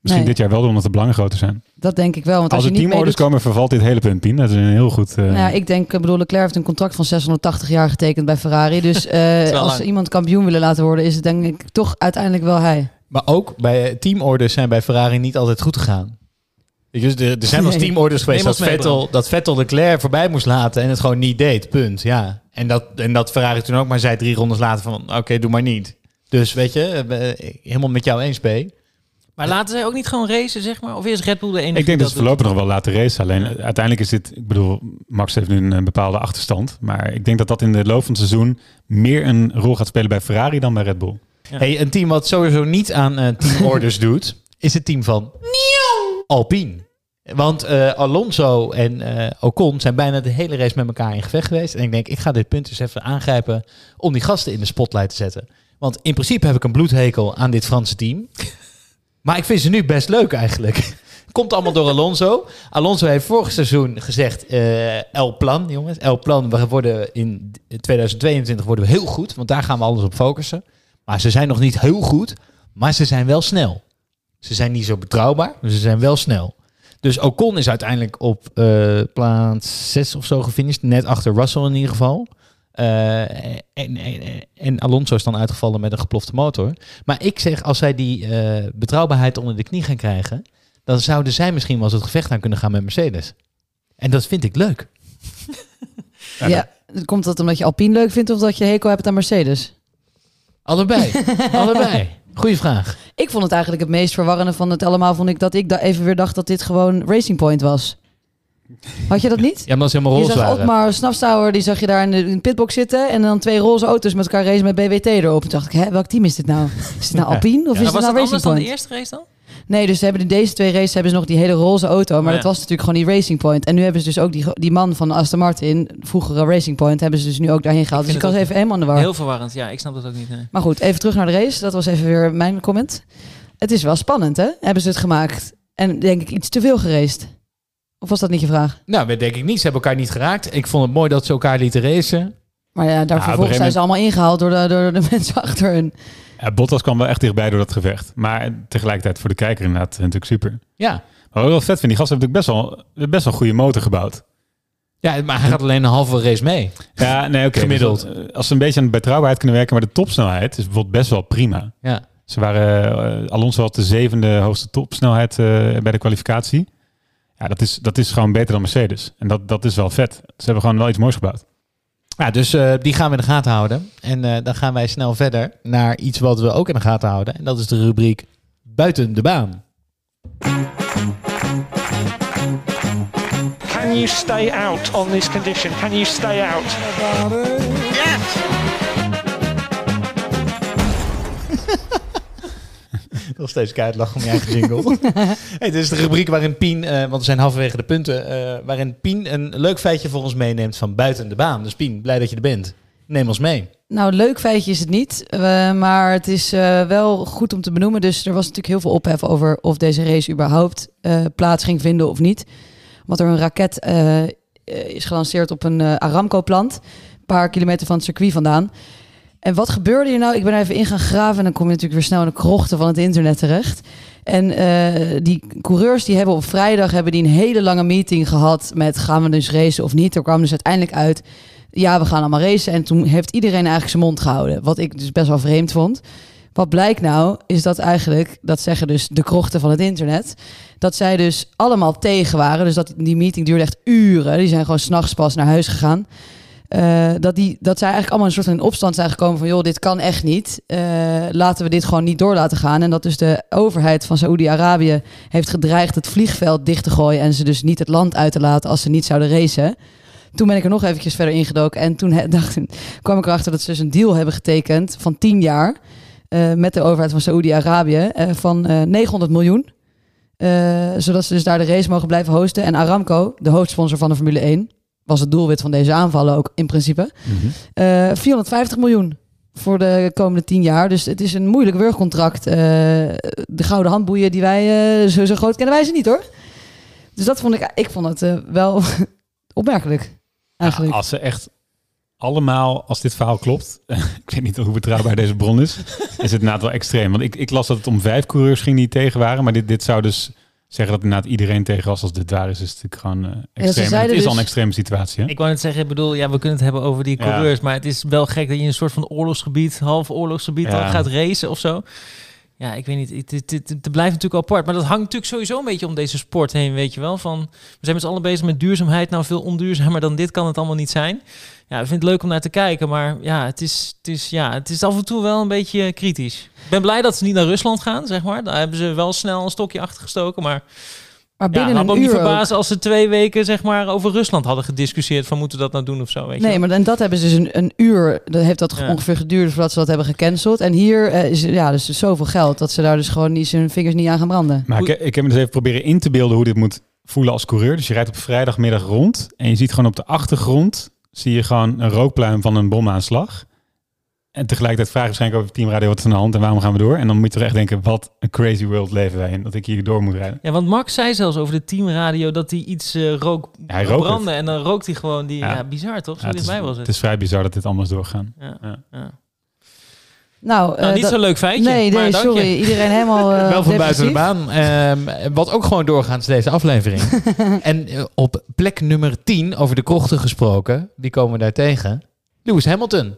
Misschien Nee. dit jaar wel, omdat de belangen groter zijn. Dat denk ik wel. Want als, Als er teamorders meedoet... komen, vervalt dit hele punt, Pien. Dat is een heel goed... eh, Nou ja, ik denk, ik bedoel, Leclerc heeft een contract van 680 jaar getekend bij Ferrari. Dus (laughs) eh, als lang. iemand kampioen willen laten worden, is het denk ik toch uiteindelijk wel hij. Maar ook bij teamorders zijn bij Ferrari niet altijd goed gegaan. Dus er, er zijn wel Nee. teamorders geweest dat Vettel, dat Vettel Leclerc voorbij moest laten en het gewoon niet deed. Punt. Ja. En, dat, en dat Ferrari toen ook maar zei drie rondes later van oké, doe maar niet. Dus weet je, helemaal met jou eens, B. Maar laten zij ook niet gewoon racen, zeg maar? Of is Red Bull de enige ik denk dat ze voorlopig nog wel laten racen. Alleen uiteindelijk is dit... Ik bedoel, Max heeft nu een, bepaalde achterstand. Maar ik denk dat dat in de loop van het seizoen meer een rol gaat spelen bij Ferrari dan bij Red Bull. Hey, een team wat sowieso niet aan eh, teamorders (laughs) doet, is het team van Alpine. Want eh, Alonso en eh, Ocon zijn bijna de hele race met elkaar in gevecht geweest. En ik denk, ik ga dit punt eens even aangrijpen om die gasten in de spotlight te zetten. Want in principe heb ik een bloedhekel aan dit Franse team. (laughs) Maar ik vind ze nu best leuk eigenlijk. (laughs) Komt allemaal door Alonso. Alonso heeft vorig seizoen gezegd, eh El Plan, jongens. El Plan, we worden in 2022 worden we heel goed. Want daar gaan we alles op focussen. Maar ze zijn nog niet heel goed. Maar ze zijn wel snel. Ze zijn niet zo betrouwbaar, maar ze zijn wel snel. Dus Ocon is uiteindelijk op eh, plaats 6 of zo gefinished. Net achter Russell in ieder geval. Eh, en, en, en Alonso is dan uitgevallen met een geplofte motor. Maar ik zeg, als zij die eh, betrouwbaarheid onder de knie gaan krijgen... dan zouden zij misschien wel eens het gevecht aan kunnen gaan met Mercedes. En dat vind ik leuk. (laughs) Ja, Komt dat omdat je Alpine leuk vindt of dat je hekel hebt aan Mercedes? Allebei. (laughs) Allebei. Goeie vraag. Ik vond het eigenlijk het meest verwarrende van het allemaal, vond ik dat ik da even weer dacht dat dit gewoon Racing Point was. Had je dat niet? Ja, omdat ze helemaal Je roze zag waren. Snafstauer, die zag je daar in de, in de pitbox zitten. En dan twee roze auto's met elkaar racen met BWT erop. En toen dacht ik, hè, welk team is dit nou? Is het nou Alpine of Ja, is het was nou het Racing anders dan de Point? eerste race dan? Nee, dus ze hebben in deze twee races hebben ze nog die hele roze auto. Maar Oh, ja. dat was natuurlijk gewoon die Racing Point. En nu hebben ze dus ook die, die man van Aston Martin, vroegere Racing Point, hebben ze dus nu ook daarheen gehaald. Dus Ik was even helemaal aan de war. Heel verwarrend. Ja, ik snap dat ook niet. nee. Maar goed, even terug naar de race. Dat was even weer mijn comment. Het is wel spannend, hè? Hebben ze het gemaakt. En denk ik iets te veel geraced. Of was dat niet je vraag? Nou, dat denk ik niet. Ze hebben elkaar niet geraakt. Ik vond het mooi dat ze elkaar lieten racen. Maar ja, daar Ja, op een vervolgens gegeven zijn ze allemaal ingehaald door de, door de (laughs) mensen achter hun. Ja, Bottas kwam wel echt dichtbij door dat gevecht. Maar tegelijkertijd voor de kijker inderdaad natuurlijk super. Ja. Maar wat ik wel vet vind, die gasten hebben natuurlijk best wel, best wel een goede motor gebouwd. Ja, maar hij gaat alleen een halve race mee. Ja, nee, oké. Gemiddeld. dus, eh, als ze een beetje aan de betrouwbaarheid kunnen werken, maar de topsnelheid is bijvoorbeeld best wel prima. Ja. Ze waren, eh, Alonso had de zevende hoogste topsnelheid eh, bij de kwalificatie. Ja, dat is, dat is gewoon beter dan Mercedes. En dat, dat is wel vet. Ze hebben gewoon wel iets moois gebouwd. Ja, dus eh, die gaan we in de gaten houden. En eh, dan gaan wij snel verder naar iets wat we ook in de gaten houden. En dat is de rubriek Buiten de baan. Can you stay out on this condition? Can you stay out? (laughs) Nog steeds keihard lachen om je eigen jingle. (laughs) hey, dit is de rubriek waarin Pien, eh, want we zijn halverwege de punten, eh, waarin Pien een leuk feitje voor ons meeneemt van buiten de baan. Dus Pien, blij dat je er bent. Neem ons mee. Nou, leuk feitje is het niet. eh, maar het is wel goed om te benoemen. Dus er was natuurlijk heel veel ophef over of deze race überhaupt plaats ging vinden of niet. Omdat er een raket is gelanceerd op een Aramco-plant. Een paar kilometer van het circuit vandaan. En wat gebeurde hier nou? Ik ben even in gaan graven en dan kom je natuurlijk weer snel in de krochten van het internet terecht. En eh, die coureurs die hebben op vrijdag hebben die een hele lange meeting gehad met gaan we dus racen of niet. Er kwam dus uiteindelijk uit, ja we gaan allemaal racen. En toen heeft iedereen eigenlijk zijn mond gehouden. Wat ik dus best wel vreemd vond. Wat blijkt nou, is dat eigenlijk, dat zeggen dus de krochten van het internet, dat zij dus allemaal tegen waren. Dus dat die meeting duurde echt uren. Die zijn gewoon s'nachts pas naar huis gegaan. Eh, dat, die, dat zij eigenlijk allemaal een soort van opstand zijn gekomen van... joh, dit kan echt niet. Eh, laten we dit gewoon niet door laten gaan. En dat dus de overheid van Saoedi-Arabië heeft gedreigd het vliegveld dicht te gooien... en ze dus niet het land uit te laten als ze niet zouden racen. Toen ben ik er nog eventjes verder ingedoken. En toen (laughs) dacht, kwam ik erachter dat ze dus een deal hebben getekend van 10 jaar... eh, met de overheid van Saoedi-Arabië van eh 900 miljoen. Zodat ze dus daar de race mogen blijven hosten. En Aramco, de hoofdsponsor van de Formule 1, was het doelwit van deze aanvallen ook in principe. Eh 450 miljoen voor de komende 10 jaar. Dus het is een moeilijk wurgcontract. Eh, de gouden handboeien die wij, eh, zo, zo groot kennen wij ze niet hoor. Dus dat vond ik, ik vond het eh, wel (laughs) opmerkelijk. Eigenlijk. Als ze echt allemaal, als dit verhaal klopt, (laughs) ik weet niet hoe betrouwbaar deze bron is, is het inderdaad wel extreem. Want ik, ik las dat het om vijf coureurs ging die tegen waren, maar dit, dit zou dus zeggen dat inderdaad iedereen tegen was als dit waar is, is het natuurlijk gewoon eh, extreem. Het is al dus- een extreme situatie. Hè? Ik wou net zeggen, ik bedoel, ja, we kunnen het hebben over die Ja. coureurs, maar het is wel gek dat je in een soort van oorlogsgebied, half oorlogsgebied, Ja. dan gaat racen of zo. Ja, ik weet niet, het, blijft natuurlijk apart, maar dat hangt natuurlijk sowieso een beetje om deze sport heen, weet je wel. Van, we zijn met z'n allen bezig met duurzaamheid, nou veel onduurzamer dan dit kan het allemaal niet zijn. Ja, ik vind het leuk om naar te kijken, maar ja, het is, het is, ja, het is af en toe wel een beetje kritisch. Ik ben blij dat ze niet naar Rusland gaan, zeg maar. Daar hebben ze wel snel een stokje achter gestoken, maar... Maar Ja, binnen had me een ook niet uur ook. verbazen als ze twee weken zeg maar, over Rusland hadden gediscussieerd van moeten we dat nou doen of zo. Weet je Nee, maar en dat hebben ze dus een, een uur, dat heeft dat Ja. ongeveer geduurd voordat ze dat hebben gecanceld. En hier eh, is ja, dus zoveel geld dat ze daar dus gewoon niet zijn vingers niet aan gaan branden. Maar ik, ik heb me dus even proberen in te beelden hoe dit moet voelen als coureur. Dus je rijdt op vrijdagmiddag rond en je ziet gewoon op de achtergrond zie je gewoon een rookpluim van een bomaanslag. En tegelijkertijd vraag je waarschijnlijk over teamradio wat is aan de hand en waarom gaan we door. En dan moet je toch echt denken, wat een crazy world leven wij in, dat ik hier door moet rijden. Ja, want Max zei zelfs over de teamradio dat hij iets eh, rook hij rookt brandde en dan rookt hij gewoon die. Ja, Ja. bizar toch? Zo Ja, het, is, was het. het is vrij bizar dat dit allemaal is doorgaan. Ja, Ja. ja. Nou, Nou, eh, niet zo'n leuk feitje, Nee, maar nee dank je. sorry. Iedereen helemaal (laughs) eh, Wel van buiten de baan. Ehm, wat ook gewoon doorgaat is deze aflevering. (laughs) en op plek nummer 10, over de krochten gesproken, wie komen we daar tegen? Lewis Hamilton.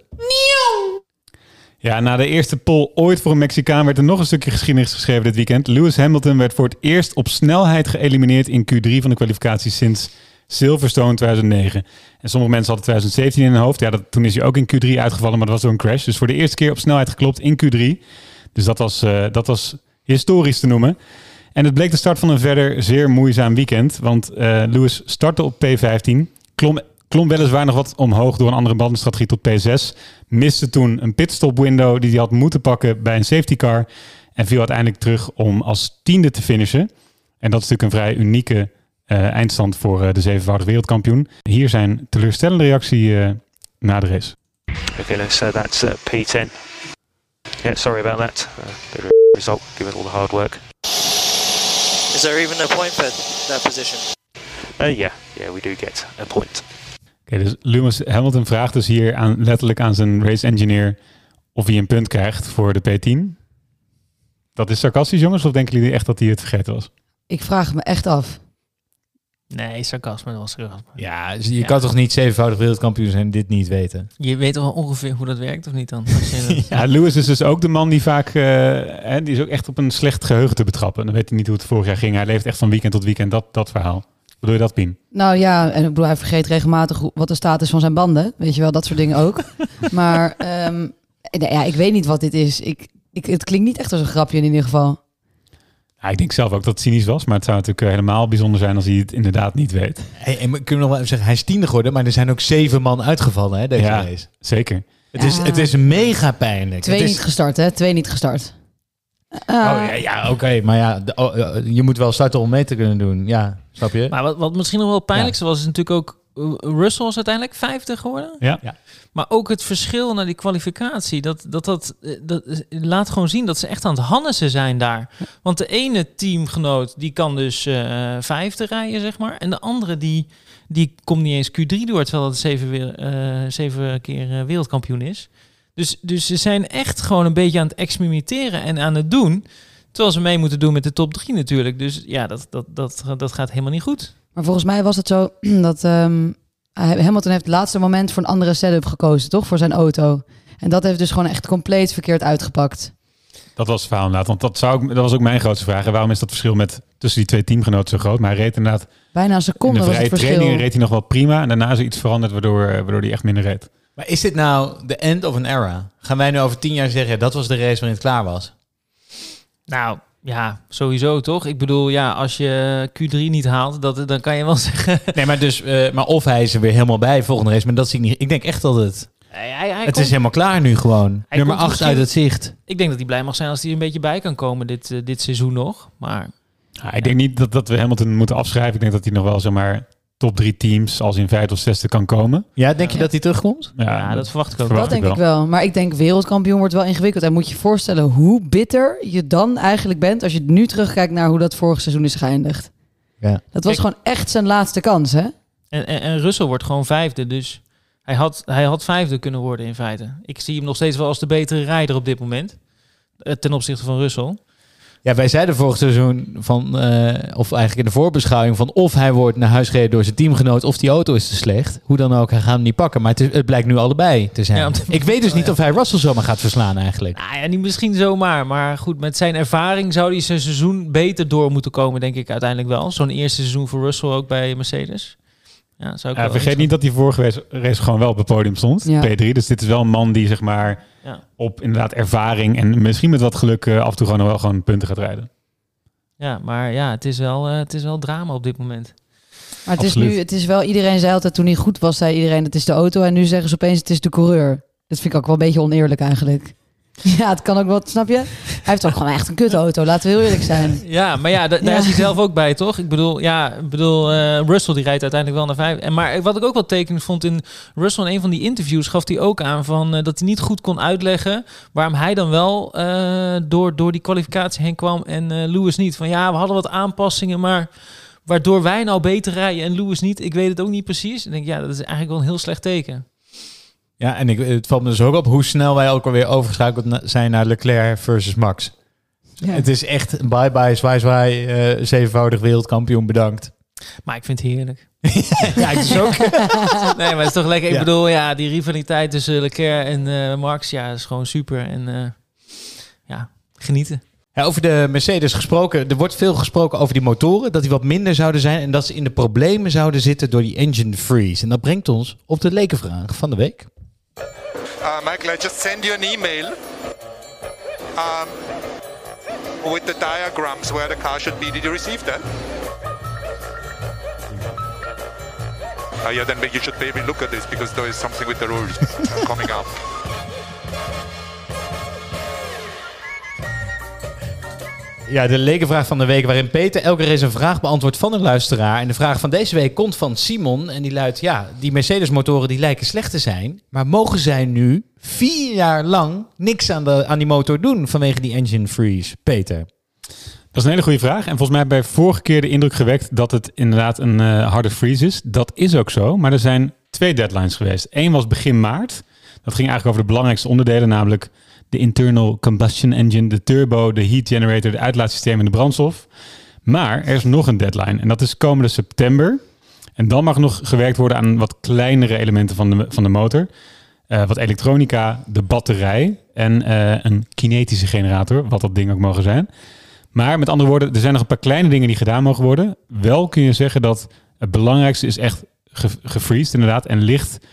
Ja, na de eerste pole ooit voor een Mexicaan werd er nog een stukje geschiedenis geschreven dit weekend. Lewis Hamilton werd voor het eerst op snelheid geëlimineerd in Q3 van de kwalificatie sinds Silverstone 2009. En sommige mensen hadden 2017 in hun hoofd. Ja, dat, toen is hij ook in Q3 uitgevallen, maar dat was door een crash. Dus voor de eerste keer op snelheid geklopt in Q3. Dus dat was, eh, dat was historisch te noemen. En het bleek de start van een verder zeer moeizaam weekend. Want eh, Lewis startte op P15, klom, klom weliswaar nog wat omhoog door een andere bandenstrategie tot P6. Miste toen een pitstop window die hij had moeten pakken bij een safety car. En viel uiteindelijk terug om als tiende te finishen. En dat is natuurlijk een vrij unieke eh, eindstand voor eh, de zevenvoudig wereldkampioen. Hier zijn teleurstellende reactie eh, na de race. Okay, so that's uh, P10. Yeah, sorry about that. Uh, bit of a result given all the hard work. Is there even a point for that position? Uh, yeah, yeah, we do get a point. Oké, dus Lewis Hamilton vraagt dus hier aan, letterlijk aan zijn race engineer of hij een punt krijgt voor de P10. Dat is sarcastisch, jongens, of denken jullie echt dat hij het vergeten was? Ik vraag me echt af. Nee, sarcasme, dat was sarcasme. Ja, dus je kan toch niet zevenvoudig wereldkampioen zijn en dit niet weten? Je weet toch wel ongeveer hoe dat werkt, of niet dan? (laughs) Dat- Ja, Lewis is dus ook de man die vaak, eh, hè, die is ook echt op een slecht geheugen te betrappen. Dan weet hij niet hoe het vorig jaar ging. Hij leeft echt van weekend tot weekend, dat, dat verhaal. Bedoel je dat, Pien? Nou ja, en ik bedoel, hij vergeet regelmatig wat de status van zijn banden. Weet je wel, dat soort dingen ook. (laughs) maar ehm, ja, ik weet niet wat dit is. Ik, ik, het klinkt niet echt als een grapje in ieder geval. Ja, ik denk zelf ook dat het cynisch was, maar het zou natuurlijk eh, helemaal bijzonder zijn als hij het inderdaad niet weet. Hey, en we kunnen nog wel even zeggen, hij is tiende geworden, maar er zijn ook zeven man uitgevallen hè, deze Ja, race. zeker. Het, is, het is mega pijnlijk. Twee het is, niet gestart, hè? Twee niet gestart. Ah, Oh ja, ja oké, maar ja, de- oh, eh, je moet wel starten om mee te kunnen doen. Ja, snap je? Maar wat, wat misschien nog wel het pijnlijkste was, is natuurlijk ook uh, Russell is uiteindelijk vijfde geworden. Ja. Ja. Maar ook het verschil naar die kwalificatie, dat, dat, dat, eh, dat eh, laat gewoon zien dat ze echt aan het hannessen zijn daar. Want de ene teamgenoot, die kan dus eh, vijfde rijden, zeg maar. En de andere, die, die komt niet eens Q3 door, terwijl dat zeven, weer, eh, zeven keer eh, wereldkampioen is. Dus, dus ze zijn echt gewoon een beetje aan het experimenteren en aan het doen. Terwijl ze mee moeten doen met de top drie natuurlijk. Dus ja, dat, dat, dat, dat gaat helemaal niet goed. Maar volgens mij was het zo (clears throat) dat ehm, hij- Hamilton heeft het laatste moment voor een andere setup gekozen, toch? Voor zijn auto. En dat heeft dus gewoon echt compleet verkeerd uitgepakt. Dat was het verhaal inderdaad. Want dat, zou ik, dat was ook mijn grootste vraag. En waarom is dat verschil met tussen die twee teamgenoten zo groot? Maar hij reed inderdaad Bijna een in seconde de was vrije het verschil. training reed hij nog wel prima. En daarna is er iets veranderd waardoor, eh, waardoor hij echt minder reed. Maar is dit nou de end of an era? Gaan wij nu over tien jaar zeggen, dat was de race waarin het klaar was? Nou, ja, sowieso toch? Ik bedoel, ja, als je Q3 niet haalt, dat, dan kan je wel (laughs) zeggen... Nee, maar, dus, eh, maar of hij is er weer helemaal bij volgende race. Maar dat zie ik niet. Ik denk echt dat het... Hij, hij, hij het komt- is helemaal klaar nu gewoon. Nummer komt 8 uit het zicht. Ik denk dat hij blij mag zijn als hij er een beetje bij kan komen dit, eh, dit seizoen nog. Maar Ja, ik denk niet dat, dat we Hamilton moeten afschrijven. Ik denk dat hij nog wel zeg maar top drie teams als in vijfde of zesde kan komen. Ja, denk je dat hij terugkomt? ja, dat verwacht ik ook. verwacht Dat denk ik wel. Maar ik denk wereldkampioen wordt wel ingewikkeld. En moet je je voorstellen hoe bitter je dan eigenlijk bent als je nu terugkijkt naar hoe dat vorig seizoen is geëindigd. Ja. Dat was Kijk- gewoon echt zijn laatste kans, hè? En, en, en Russell wordt gewoon vijfde, dus hij had, hij had vijfde kunnen worden in feite. Ik zie hem nog steeds wel als de betere rijder op dit moment. eh, Ten opzichte van Russell. Ja, wij zeiden vorig seizoen van, eh, of eigenlijk in de voorbeschouwing van of hij wordt naar huis gereden door zijn teamgenoot of die auto is te slecht. Hoe dan ook, hij gaat hem niet pakken. Maar het, is- het blijkt nu allebei te zijn. Ja, ik weet dus niet of hij Russell zomaar gaat verslaan eigenlijk. Nou ja, niet misschien zomaar. Maar goed, met zijn ervaring zou hij zijn seizoen beter door moeten komen, denk ik uiteindelijk wel. Zo'n eerste seizoen voor Russell ook bij Mercedes. Ja, zou ik Ja, wel vergeet niet dat hij vorige race, race gewoon wel op het podium stond. Ja. P3. Dus dit is wel een man die zeg maar Ja. op inderdaad ervaring en misschien met wat geluk eh, af en toe gewoon nog wel gewoon punten gaat rijden. Ja, maar ja, het is wel, eh, het is wel drama op dit moment. Maar het is nu, het is wel, iedereen zei altijd toen hij goed was, zei iedereen het is de auto. En nu zeggen ze opeens het is de coureur. Dat vind ik ook wel een beetje oneerlijk eigenlijk. (laughs) Ja, het kan ook wel, snap je? Hij heeft ook gewoon echt een kutauto, laten we heel eerlijk zijn. (laughs) Ja, maar ja, da- daar Ja. is hij zelf ook bij, toch? Ik bedoel, ja, ik bedoel, eh, Russell die rijdt uiteindelijk wel naar vijf. En maar wat ik ook wel tekenend vond in Russell in een van die interviews gaf hij ook aan van eh, dat hij niet goed kon uitleggen waarom hij dan wel eh, door, door die kwalificatie heen kwam en Lewis niet. Van ja, we hadden wat aanpassingen, maar waardoor wij nou beter rijden en Lewis niet, ik weet het ook niet precies. Ik denk, ja, dat is eigenlijk wel een heel slecht teken. Ja, en ik, het valt me dus ook op hoe snel wij ook alweer overgeschakeld zijn naar Leclerc versus Max. Ja. Het is echt bye bye, zwaai zwaai, eh, zevenvoudig wereldkampioen, bedankt. Maar ik vind het heerlijk. (laughs) ja, ik dus ook. (laughs) Nee, maar het is toch lekker. Ik Ja. bedoel, ja, die rivaliteit tussen Leclerc en eh, Max, ja, is gewoon super. En eh, ja, genieten. Ja, over de Mercedes gesproken. Er wordt veel gesproken over die motoren. Dat die wat minder zouden zijn. En dat ze in de problemen zouden zitten door die engine freeze. En dat brengt ons op de lekenvraag van de week. Uh, Michael, I just send you an email um, with the diagrams where the car should be. Did you receive that? Uh, yeah, then maybe you should maybe look at this because there is something with the rules coming up. (laughs) Ja, de lekenvraag van de week waarin Peter elke race een vraag beantwoordt van een luisteraar. En de vraag van deze week komt van Simon. En die luidt, ja, die Mercedes motoren die lijken slecht te zijn. Maar mogen zij nu vier jaar lang niks aan, de, aan die motor doen vanwege die engine freeze? Peter. Dat is een hele goede vraag. En volgens mij hebben wij vorige keer de indruk gewekt dat het inderdaad een eh, harde freeze is. Dat is ook zo. Maar er zijn twee deadlines geweest. Eén was begin maart. Dat ging eigenlijk over de belangrijkste onderdelen, namelijk de internal combustion engine, de turbo, de heat generator, de uitlaatsysteem en de brandstof. Maar er is nog een deadline en dat is komende september. En dan mag nog gewerkt worden aan wat kleinere elementen van de, van de motor. Eh, wat elektronica, de batterij en eh, een kinetische generator, wat dat ding ook mogen zijn. Maar met andere woorden, er zijn nog een paar kleine dingen die gedaan mogen worden. Wel kun je zeggen dat het belangrijkste is echt ge gefreezed inderdaad en ligt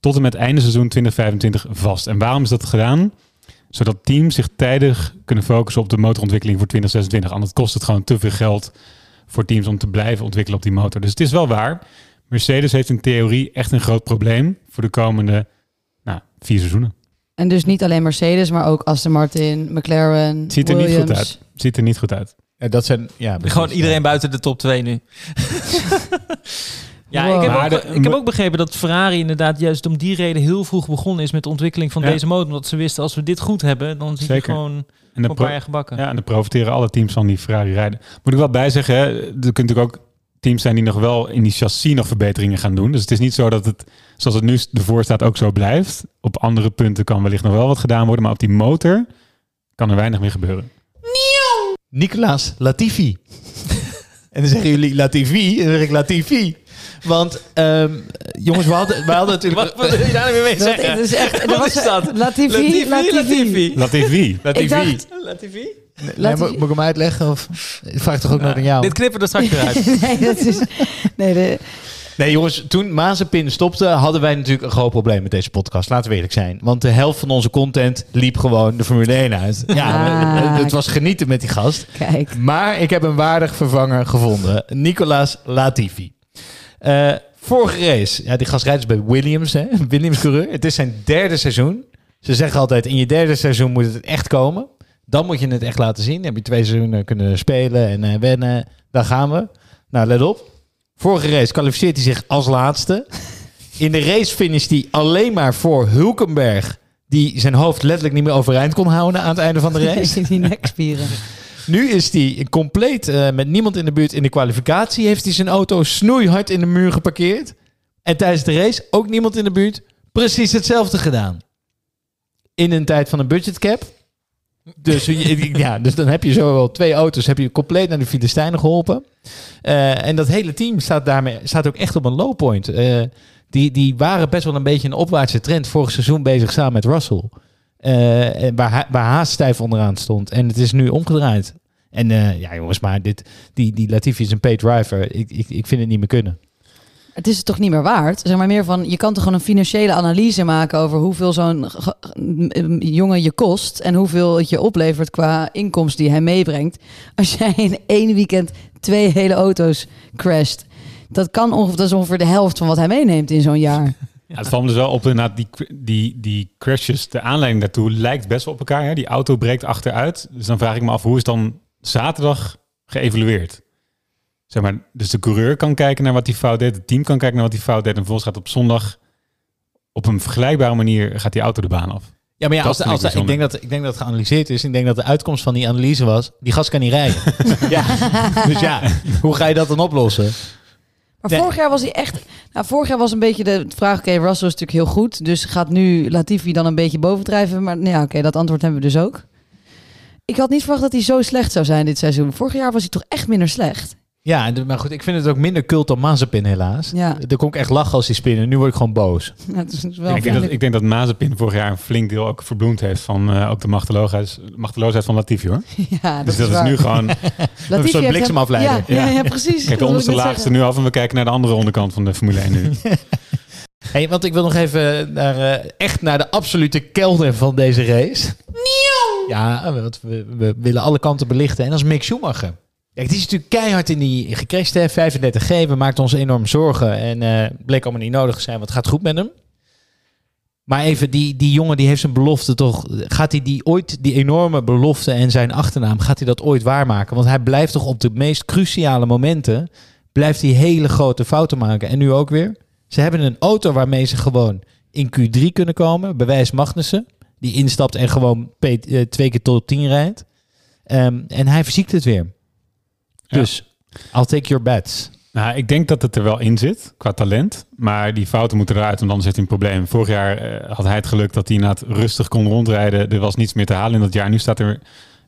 tot en met einde seizoen 2025 vast. En waarom is dat gedaan? Zodat teams zich tijdig kunnen focussen op de motorontwikkeling voor 2026. Anders kost het gewoon te veel geld voor teams om te blijven ontwikkelen op die motor. Dus het is wel waar. Mercedes heeft in theorie echt een groot probleem voor de komende nou, vier seizoenen. En dus niet alleen Mercedes, maar ook Aston Martin, McLaren, Het ziet er Williams. niet goed uit. Het ziet er niet goed uit. Ja, dat zijn, ja, precies. Gewoon iedereen buiten de top 2 nu. (laughs) (laughs) ja, Wow. ik, heb ook, de- ik heb ook begrepen dat Ferrari inderdaad juist om die reden heel vroeg begonnen is met de ontwikkeling van Ja. deze motor. Omdat ze wisten, als we dit goed hebben, dan zit je gewoon En een paar jaar gebakken. Ja, en dan profiteren alle teams van die Ferrari rijden. Moet ik wel bijzeggen, hè, er kunnen natuurlijk ook teams zijn die nog wel in die chassis nog verbeteringen gaan doen. Dus het is niet zo dat het, zoals het nu ervoor staat, ook zo blijft. Op andere punten kan wellicht nog wel wat gedaan worden, maar op die motor kan er weinig meer gebeuren. Nicolas Latifi. (laughs) en dan zeggen jullie Latifi, en dan zeg ik Latifi. Want, ehm, jongens, we hadden, we hadden natuurlijk... Wat wil je daar nou weer mee zeggen? dat is echt... Dat Wat was is dat? Latifi, Latifi. Latifi. Latifi. Latifi? Nee, moet, moet ik hem uitleggen? Of? Ik vraag toch ook nog aan jou? Dit knippen er straks weer uit. (laughs) nee, dat is... Nee, de, Nee, jongens, toen Mazepin stopte, hadden wij natuurlijk een groot probleem met deze podcast. Laten we eerlijk zijn. Want de helft van onze content liep gewoon de Formule 1 uit. Ja, Ah. het was genieten met die gast. kijk. Maar ik heb een waardig vervanger gevonden. Nicolas Latifi. Eh, vorige race. Ja, die gast rijdt dus bij Williams, hè? (laughs) Williams coureur. Het is zijn derde seizoen. Ze zeggen altijd, in je derde seizoen moet het echt komen. Dan moet je het echt laten zien. Dan heb je twee seizoenen kunnen spelen en eh, wennen. Daar gaan we. Nou, let op. Vorige race kwalificeert hij zich als laatste. In de race finisht hij alleen maar voor Hulkenberg... die zijn hoofd letterlijk niet meer overeind kon houden aan het einde van de (laughs) race. Die nekspieren. Nu is hij compleet eh, met niemand in de buurt in de kwalificatie. Heeft hij zijn auto snoeihard in de muur geparkeerd. En tijdens de race ook niemand in de buurt. Precies hetzelfde gedaan. In een tijd van een budgetcap. Dus, (laughs) ja, dus dan heb je zo wel twee auto's heb je compleet naar de Filistijnen geholpen. Eh, en dat hele team staat daarmee staat ook echt op een low point. Eh, die, die waren best wel een beetje een opwaartse trend vorig seizoen bezig samen met Russell. En waar, waar Haas stijf onderaan stond. En het is nu omgedraaid. En eh, ja, jongens, maar dit, die, die Latifi is een pay driver. Ik, ik, ik vind het niet meer kunnen. Het is het toch niet meer waard? Zeg maar meer van, je kan toch gewoon een financiële analyse maken over hoeveel zo'n jongen je kost en hoeveel het je oplevert qua inkomst die hij meebrengt. Als jij in één weekend twee hele auto's crasht, dat kan ongeveer, dat is ongeveer de helft van wat hij meeneemt in zo'n jaar. Ja, het valt me dus wel op inderdaad, die, die, die crashes, de aanleiding daartoe lijkt best wel op elkaar. Hè? Die auto breekt achteruit. Dus dan vraag ik me af, hoe is dan zaterdag geëvalueerd? Zeg maar, dus de coureur kan kijken naar wat hij fout deed, het team kan kijken naar wat hij fout deed. En vervolgens gaat op zondag op een vergelijkbare manier gaat die auto de baan af. Ja, maar ja, als, de- ik als, de- ik, denk dat, ik denk dat het geanalyseerd is. Ik denk dat de uitkomst van die analyse was... die gast kan niet rijden. (laughs) ja. Dus ja, hoe ga je dat dan oplossen? Maar Nee. vorig jaar was hij echt. Nou, vorig jaar was een beetje de vraag: oké, Russell is natuurlijk heel goed. Dus gaat nu Latifi dan een beetje bovendrijven? Maar nou ja, oké, dat antwoord hebben we dus ook. Ik had niet verwacht dat hij zo slecht zou zijn dit seizoen. Vorig jaar was hij toch echt minder slecht. Ja, maar goed, ik vind het ook minder cult dan Mazepin helaas. Ja. Er kon ik echt lachen als die spinnen. Nu word ik gewoon boos. (laughs) Ja, het is wel ik, denk dat, ik denk dat Mazepin vorig jaar een flink deel ook verbloemd heeft van eh, ook de machteloosheid, machteloosheid van Latifi hoor. (laughs) ja, dat dus dat is, nu gewoon... (laughs) Latifi soort bliksemafleider. hem- Ja, ja, ja, precies. Kijk, de onderste net laag is zeggen. er nu af en we kijken naar de andere onderkant van de Formule 1 nu. Hey, want ik wil nog even naar, eh, echt naar de absolute kelder van deze race. Ja, want we, we willen alle kanten belichten. En dat is Mick Schumacher. Kijk, die is natuurlijk keihard in die gecrashed, hè. 35G. We maakten ons enorm zorgen. En eh bleek allemaal niet nodig te zijn, want het gaat goed met hem. Maar even, die, die jongen die heeft zijn belofte toch... Gaat hij die ooit, die enorme belofte en zijn achternaam... gaat hij dat ooit waarmaken? Want hij blijft toch op de meest cruciale momenten... blijft hij hele grote fouten maken. En nu ook weer. Ze hebben een auto waarmee ze gewoon in Q3 kunnen komen. Bewijs Magnussen. Die instapt en gewoon eh, twee keer tot 10 rijdt. Ehm, en hij verziekt het weer. Dus, I'll take your bets. Nou, ik denk dat het er wel in zit, qua talent. Maar die fouten moeten eruit, want anders heeft hij een probleem. Vorig jaar eh, had hij het geluk dat hij inderdaad rustig kon rondrijden. Er was niets meer te halen in dat jaar. Nu staat er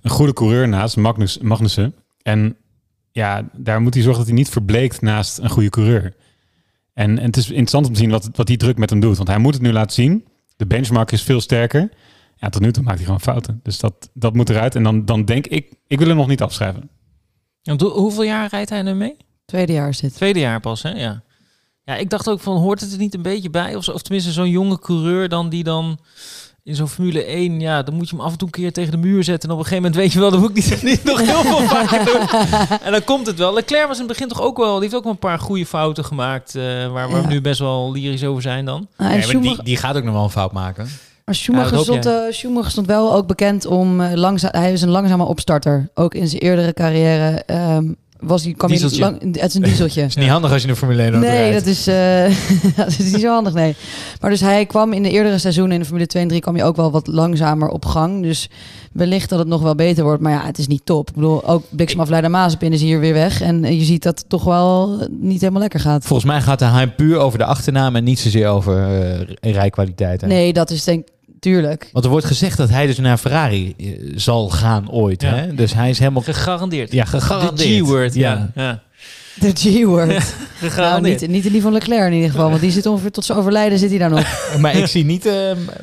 een goede coureur naast, Magnus, Magnussen. En ja, daar moet hij zorgen dat hij niet verbleekt naast een goede coureur. En, en het is interessant om te zien wat, wat die druk met hem doet. Want hij moet het nu laten zien. De benchmark is veel sterker. Ja, tot nu toe maakt hij gewoon fouten. Dus dat, dat moet eruit. En dan, dan denk ik, ik wil hem nog niet afschrijven. Want hoe- hoeveel jaar rijdt hij nu mee? Tweede jaar is dit. Tweede jaar pas, hè? Ja. Ja, ik dacht ook van, hoort het er niet een beetje bij? Of, of tenminste zo'n jonge coureur dan die dan in zo'n Formule 1, ja, dan moet je hem af en toe een keer tegen de muur zetten. En op een gegeven moment weet je wel, dat moet ik niet, (laughs) niet nog heel veel vaker doen. En dan komt het wel. Leclerc was in het begin toch ook wel, die heeft ook wel een paar goede fouten gemaakt, eh, waar we Ja. nu best wel lyrisch over zijn dan. Nou, en Nee, maar die, die gaat ook nog wel een fout maken. Maar Schumacher, Ja, stond, eh, Schumacher stond wel ook bekend om uh, langzaam. Hij is een langzame opstarter. Ook in zijn eerdere carrière ehm, was hij. Kwam Dieseltje. Hij lang, het is een dieseltje. (laughs) is niet handig als je in de Formule 1 auto Nee, rijdt. dat is, eh, (laughs) dat is niet zo handig, nee. Maar dus hij kwam in de eerdere seizoenen in de Formule 2 en 3 kwam je ook wel wat langzamer op gang. Dus wellicht dat het nog wel beter wordt. Maar ja, het is niet top. Ik bedoel, ook bliksemafleider Mazepin is hier weer weg. En eh, je ziet dat het toch wel niet helemaal lekker gaat. Volgens mij gaat de HM puur over de achternaam en niet zozeer over eh, rijkwaliteit. hè? Nee, dat is denk tuurlijk. Want er wordt gezegd dat hij dus naar Ferrari eh, zal gaan ooit. Ja. Hè? Dus hij is helemaal... Gegarandeerd. Ja, gegarandeerd. De G-word, ja. Ja. De G-word. (laughs) nou, Gegarandeerd. niet, niet in die van Leclerc in ieder geval. Want die zit ongeveer tot zijn overlijden zit hij daar (laughs) nog. Maar ik zie niet eh,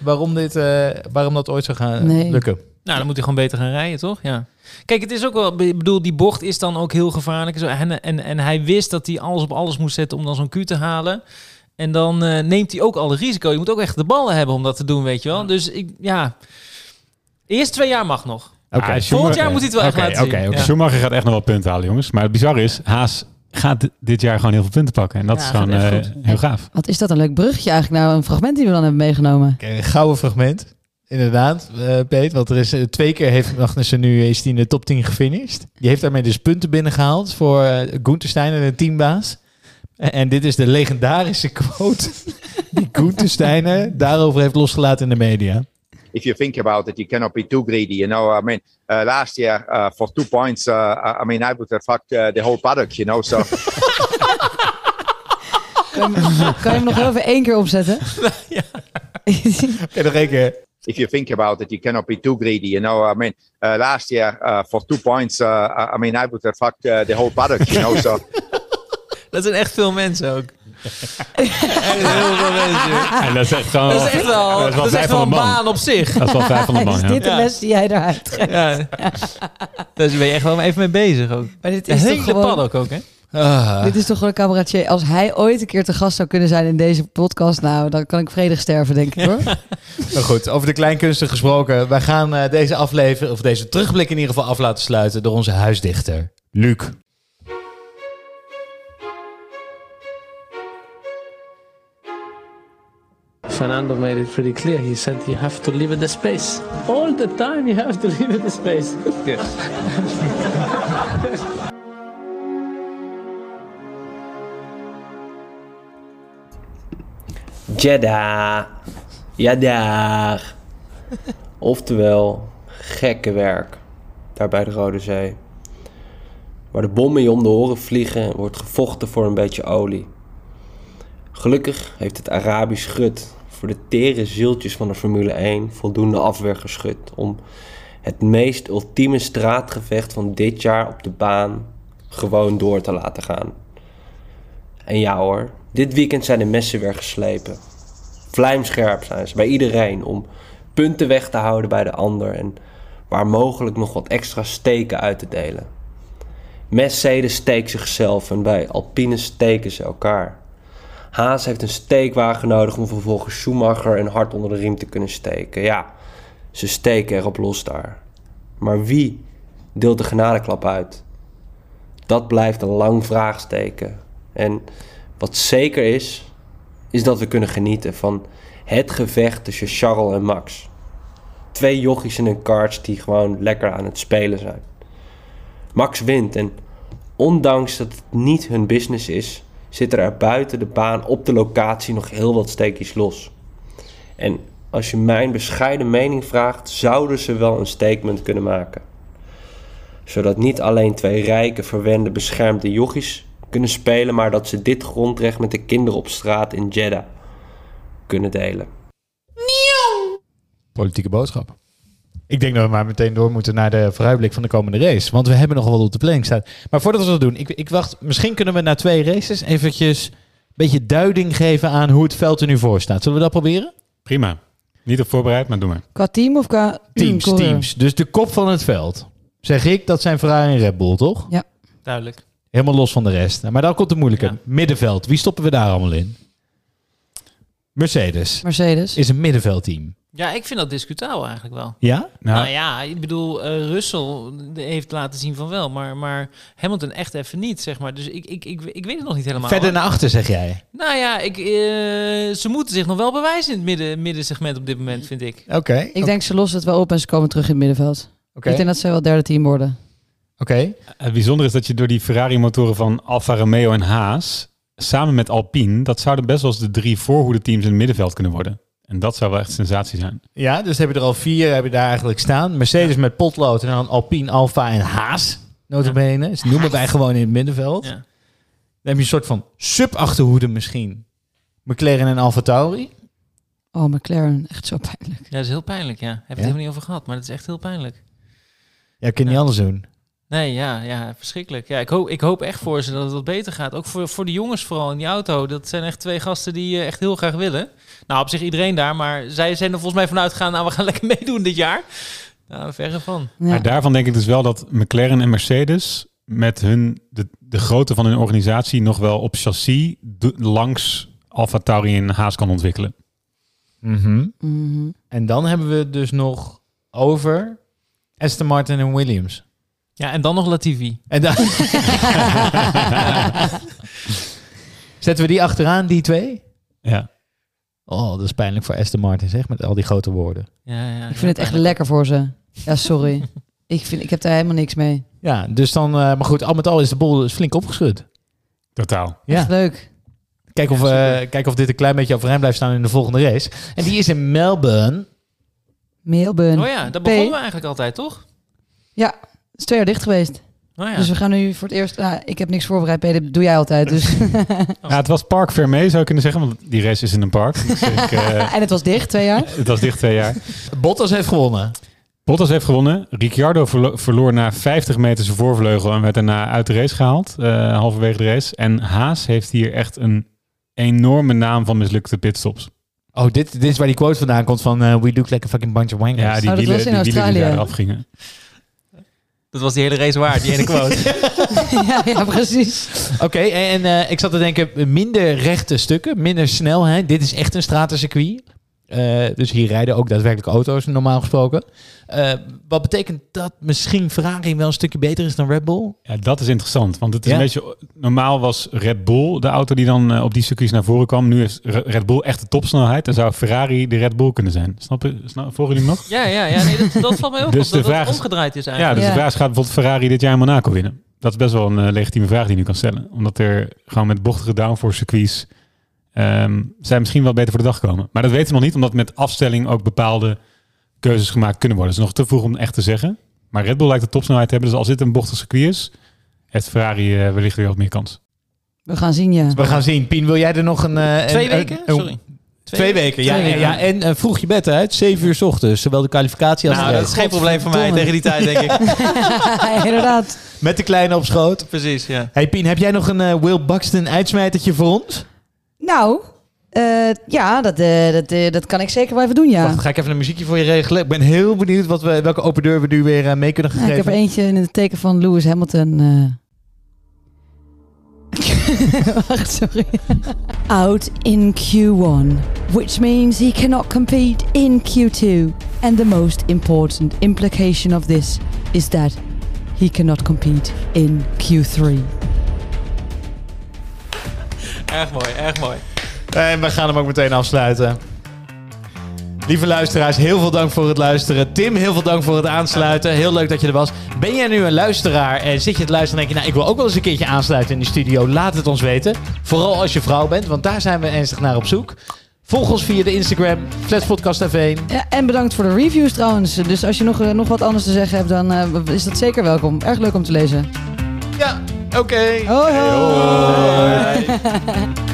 waarom, dit, eh, waarom dat ooit zou gaan Nee. lukken. Nou, dan moet hij gewoon beter gaan rijden, toch? Ja. Kijk, het is ook wel... Ik bedoel, die bocht is dan ook heel gevaarlijk. En, en, en hij wist dat hij alles op alles moest zetten om dan zo'n Q te halen. En dan eh, neemt hij ook alle risico. Je moet ook echt de ballen hebben om dat te doen, weet je wel. Dus ik, ja... Eerst twee jaar mag nog. Oké, Ah, Volgend jaar moet hij het wel echt Oké, laten zien. oké, oké. Ja. Schumacher gaat echt nog wel punten halen, jongens. Maar het bizarre is, Haas gaat dit- jaar gewoon heel veel punten pakken. En dat Ja, is gewoon eh, heel gaaf. Wat is dat een leuk bruggetje eigenlijk nou? Een fragment die we dan hebben meegenomen. Oké, een gouden fragment. Inderdaad, eh Peet. Want er is twee keer heeft Magnussen nu is die in de top 10 gefinished. Die heeft daarmee dus punten binnengehaald voor uh, Gunther Steiner, de teambaas. En, en dit is de legendarische quote (laughs) die Gunther Steiner daarover heeft losgelaten in de media. if you think about it, you cannot be too greedy. You know, I mean, uh, last year uh, for two points, uh, I mean, I would have fucked uh, the whole paddock. You know, so. Kan je, hem- kan je hem nog heel even één keer opzetten? (laughs) (laughs) Oké, nog één keer. if you think about it, you cannot be too greedy. You know, I mean, uh, last year uh, for two points, uh, I I mean, I would have fucked uh, the whole paddock. You know, so. Dat zijn echt veel mensen ook. Echt heel veel mensen. En dat is echt gewoon... Dat is echt wel, dat is wel dat is vijf echt van wel de een man. baan op zich. Dat is wel vijf van de man, (laughs) is ja. dit de les die jij eruit trekt? Ja. (laughs) Daar ben je echt wel even mee bezig ook. Maar dit is toch hele gewoon... paddock ook, hè? Ah. Dit is toch gewoon een cabaretier. Als hij ooit een keer te gast zou kunnen zijn in deze podcast, nou, dan kan ik vredig sterven, denk ik hoor. (laughs) Nou goed, over de kleinkunsten gesproken. Wij gaan eh, deze aflevering, of deze terugblik in ieder geval af laten sluiten door onze huisdichter, Luc. Fernando made it pretty clear. He said you have to leave it the space. All the time you have to leave it the space. Jeddah. Ja, daar. Oftewel, gekke werk. Daar bij de Rode Zee. Waar de bommen je om de oren vliegen, wordt gevochten voor een beetje olie. Gelukkig heeft het Arabisch gut voor de tere zieltjes van de Formule 1 voldoende afweer geschud om het meest ultieme straatgevecht van dit jaar op de baan gewoon door te laten gaan. En ja hoor, dit weekend zijn de messen weer geslepen. Vlijmscherp zijn ze bij iedereen om punten weg te houden bij de ander en waar mogelijk nog wat extra steken uit te delen. Mercedes steekt zichzelf en bij Alpine steken ze elkaar. Haas heeft een steekwagen nodig om vervolgens Schumacher een hart onder de riem te kunnen steken. Ja, ze steken erop los daar. Maar wie deelt de genadeklap uit? Dat blijft een lang vraagsteken. En wat zeker is, is dat we kunnen genieten van het gevecht tussen Charles en Max. Twee jochies in een karts die gewoon lekker aan het spelen zijn. Max wint en ondanks dat het niet hun business is, zitten er buiten de baan op de locatie nog heel wat steekjes los. En als je mijn bescheiden mening vraagt, zouden ze wel een statement kunnen maken. Zodat niet alleen twee rijke, verwende, beschermde jochies kunnen spelen, maar dat ze dit grondrecht met de kinderen op straat in Jeddah kunnen delen. Politieke boodschap. Ik denk dat we maar meteen door moeten naar de vooruitblik van de komende race. Want we hebben nog wel wat op de planning staan. Maar voordat we dat doen, ik, ik wacht. Misschien kunnen we na twee races eventjes een beetje duiding geven aan hoe het veld er nu voor staat. Zullen we dat proberen? Prima. Niet op voorbereid, maar doe maar. Qua team of qua Teams, teams. Dus de kop van het veld. Zeg ik, dat zijn Ferrari en Red Bull, toch? Ja. Duidelijk. Helemaal los van de rest. Maar dan komt het moeilijke. Middenveld. Wie stoppen we daar allemaal in? Mercedes Mercedes. is een middenveldteam. Ja, ik vind dat discutabel eigenlijk wel. Ja? Nou, ja, ik bedoel, eh Russell heeft laten zien van wel, maar, maar Hamilton echt even niet, zeg maar. Dus ik, ik, ik, ik weet het nog niet helemaal. Verder naar achter, zeg jij. Nou ja, ik, eh, ze moeten zich nog wel bewijzen in het midden, middensegment op dit moment, vind ik. Oké. Ik denk ze lossen het wel op en ze komen terug in het middenveld. Oké. Ik denk dat ze wel derde team worden. Oké. Het bijzondere is dat je door die Ferrari-motoren van Alfa Romeo en Haas... samen met Alpine, dat zouden best wel eens de drie voorhoede-teams in het middenveld kunnen worden. En dat zou wel echt sensatie zijn. Ja, dus hebben er al vier hebben daar eigenlijk staan. Mercedes met potlood en dan Alpine, Alfa en Haas. Notabene. Dus die noemen wij gewoon in het middenveld. Ja. Dan heb je een soort van sub-achterhoede misschien. McLaren en Alfa Tauri. Oh, McLaren, echt zo pijnlijk. Ja, dat is heel pijnlijk, ja. Heb je het helemaal niet over gehad, maar dat is echt heel pijnlijk. Ja, kun je niet anders doen. Nee, ja, ja, verschrikkelijk. Ja, ik, hoop, ik hoop echt voor ze dat het wat beter gaat. Ook voor, voor de jongens vooral in die auto. Dat zijn echt twee gasten die eh, echt heel graag willen. Nou, op zich iedereen daar, maar zij zijn er volgens mij vanuit gegaan... nou, we gaan (laughs) lekker meedoen dit jaar. Nou, verre van. Maar daarvan denk ik dus wel dat McLaren en Mercedes... met hun, de, de grootte van hun organisatie... nog wel op chassis de- langs Alfa Tauri en Haas kan ontwikkelen. Mhm. Mhm. En dan hebben we het dus nog over Aston Martin en Williams. Ja, en dan nog Latifi. En dan... (laughs) Zetten we die achteraan, die twee? Ja. Oh, dat is pijnlijk voor Aston Martin, zeg, met al die grote woorden. Ja, ja, Ik vind het echt lekker voor ze. Ja, sorry. (laughs) ik, vind, ik heb daar helemaal niks mee. Ja, dus dan... eh, maar goed, al met al is de boel dus flink opgeschud. Totaal. Ja. Echt leuk. Kijk of, eh, kijk of dit een klein beetje overeind blijft staan in de volgende race. En die is in Melbourne. Melbourne. Oh ja, dat P. begonnen we eigenlijk altijd, toch? Ja, is twee jaar dicht geweest. Oh ja. Dus we gaan nu voor het eerst... Nou, ik heb niks voorbereid, Peter. Dat doe jij altijd. Dus. (laughs) (laughs) Ja, het was Park Vermee, zou je kunnen zeggen. Want die race is in een park. Dus ik, (laughs) eh, en het was dicht, twee jaar. het was dicht twee jaar. Bottas heeft gewonnen. Bottas heeft gewonnen. Ricciardo verlo- verloor na 50 meter zijn voorvleugel en werd daarna uit de race gehaald. eh, halverwege de race. En Haas heeft hier echt een enorme naam van mislukte pitstops. Oh, dit, dit is waar die quote vandaan komt van... eh, we look like a fucking bunch of wankers. Ja, die Oh, dat wielen, was in die wielen die Australië. daar afgingen. Dat was die hele race waard, die ene (laughs) quote. ja, ja, precies. Oké, en eh, ik zat te denken, minder rechte stukken, minder snelheid. Dit is echt een stratencircuit. Eh dus hier rijden ook daadwerkelijk auto's, normaal gesproken. Eh, wat betekent dat misschien Ferrari wel een stukje beter is dan Red Bull? Ja, dat is interessant. Want het is Ja? een beetje... Normaal was Red Bull de auto die dan eh, op die circuits naar voren kwam. Nu is Re- Red Bull echt de topsnelheid. En zou Ferrari de Red Bull kunnen zijn. Snap je? Snap, volgen jullie hem nog? Ja, ja, ja nee, dat, dat valt mij ook Dus op. de Dat vraag omgedraaid is Ja, eigenlijk. dus Ja. de vraag is, gaat bijvoorbeeld Ferrari dit jaar in Monaco winnen? Dat is best wel een legitieme vraag die je nu kan stellen. Omdat er gewoon met bochtige downforce circuits... ehm zij misschien wel beter voor de dag komen. Maar dat weten we nog niet, omdat met afstelling ook bepaalde keuzes gemaakt kunnen worden. Het is nog te vroeg om echt te zeggen. Maar Red Bull lijkt de topsnelheid te hebben. Dus als dit een bochtig circuit is, heeft Ferrari eh, wellicht weer wat meer kans. We gaan zien, ja. We gaan zien. Pien, wil jij er nog een... eh, Twee een- weken? een- Sorry. Twee, weken, ja. Twee weken. ja. En eh, vroeg je bed uit, 7 uur s ochtends. Zowel de kwalificatie als Nou, de dat race. is geen probleem voor mij tegen die tijd, denk ik. (laughs) (laughs) Inderdaad. Met de kleine op schoot. Precies, ja. Hey Pien, heb jij nog een eh, Will Buxton uitsmijtertje voor ons? Nou, eh, ja, dat, eh, dat, eh, dat kan ik zeker wel even doen, ja. Wacht, ga ik even een muziekje voor je regelen. Ik ben heel benieuwd wat we, welke open deur we nu weer mee kunnen Nou, ik geven. heb er eentje in het teken van Lewis Hamilton. eh. (laughs) Wacht, sorry. Out in Q1, which means he cannot compete in Q2. And the most important implication of this is that he cannot compete in Q3. Erg mooi, erg mooi. En we gaan hem ook meteen afsluiten. Lieve luisteraars, heel veel dank voor het luisteren. Tim, heel veel dank voor het aansluiten. Heel leuk dat je er was. Ben jij nu een luisteraar en zit je te luisteren en denk je... nou, ik wil ook wel eens een keertje aansluiten in de studio. Laat het ons weten. Vooral als je vrouw bent, want daar zijn we ernstig naar op zoek. Volg ons via de Instagram, Flatspodcast F1. Ja, en bedankt voor de reviews trouwens. Dus als je nog, eh, nog wat anders te zeggen hebt, dan eh, is dat zeker welkom. Erg leuk om te lezen. Ja, oké. Hoi, hoi. Hoi. (laughs) (laughs)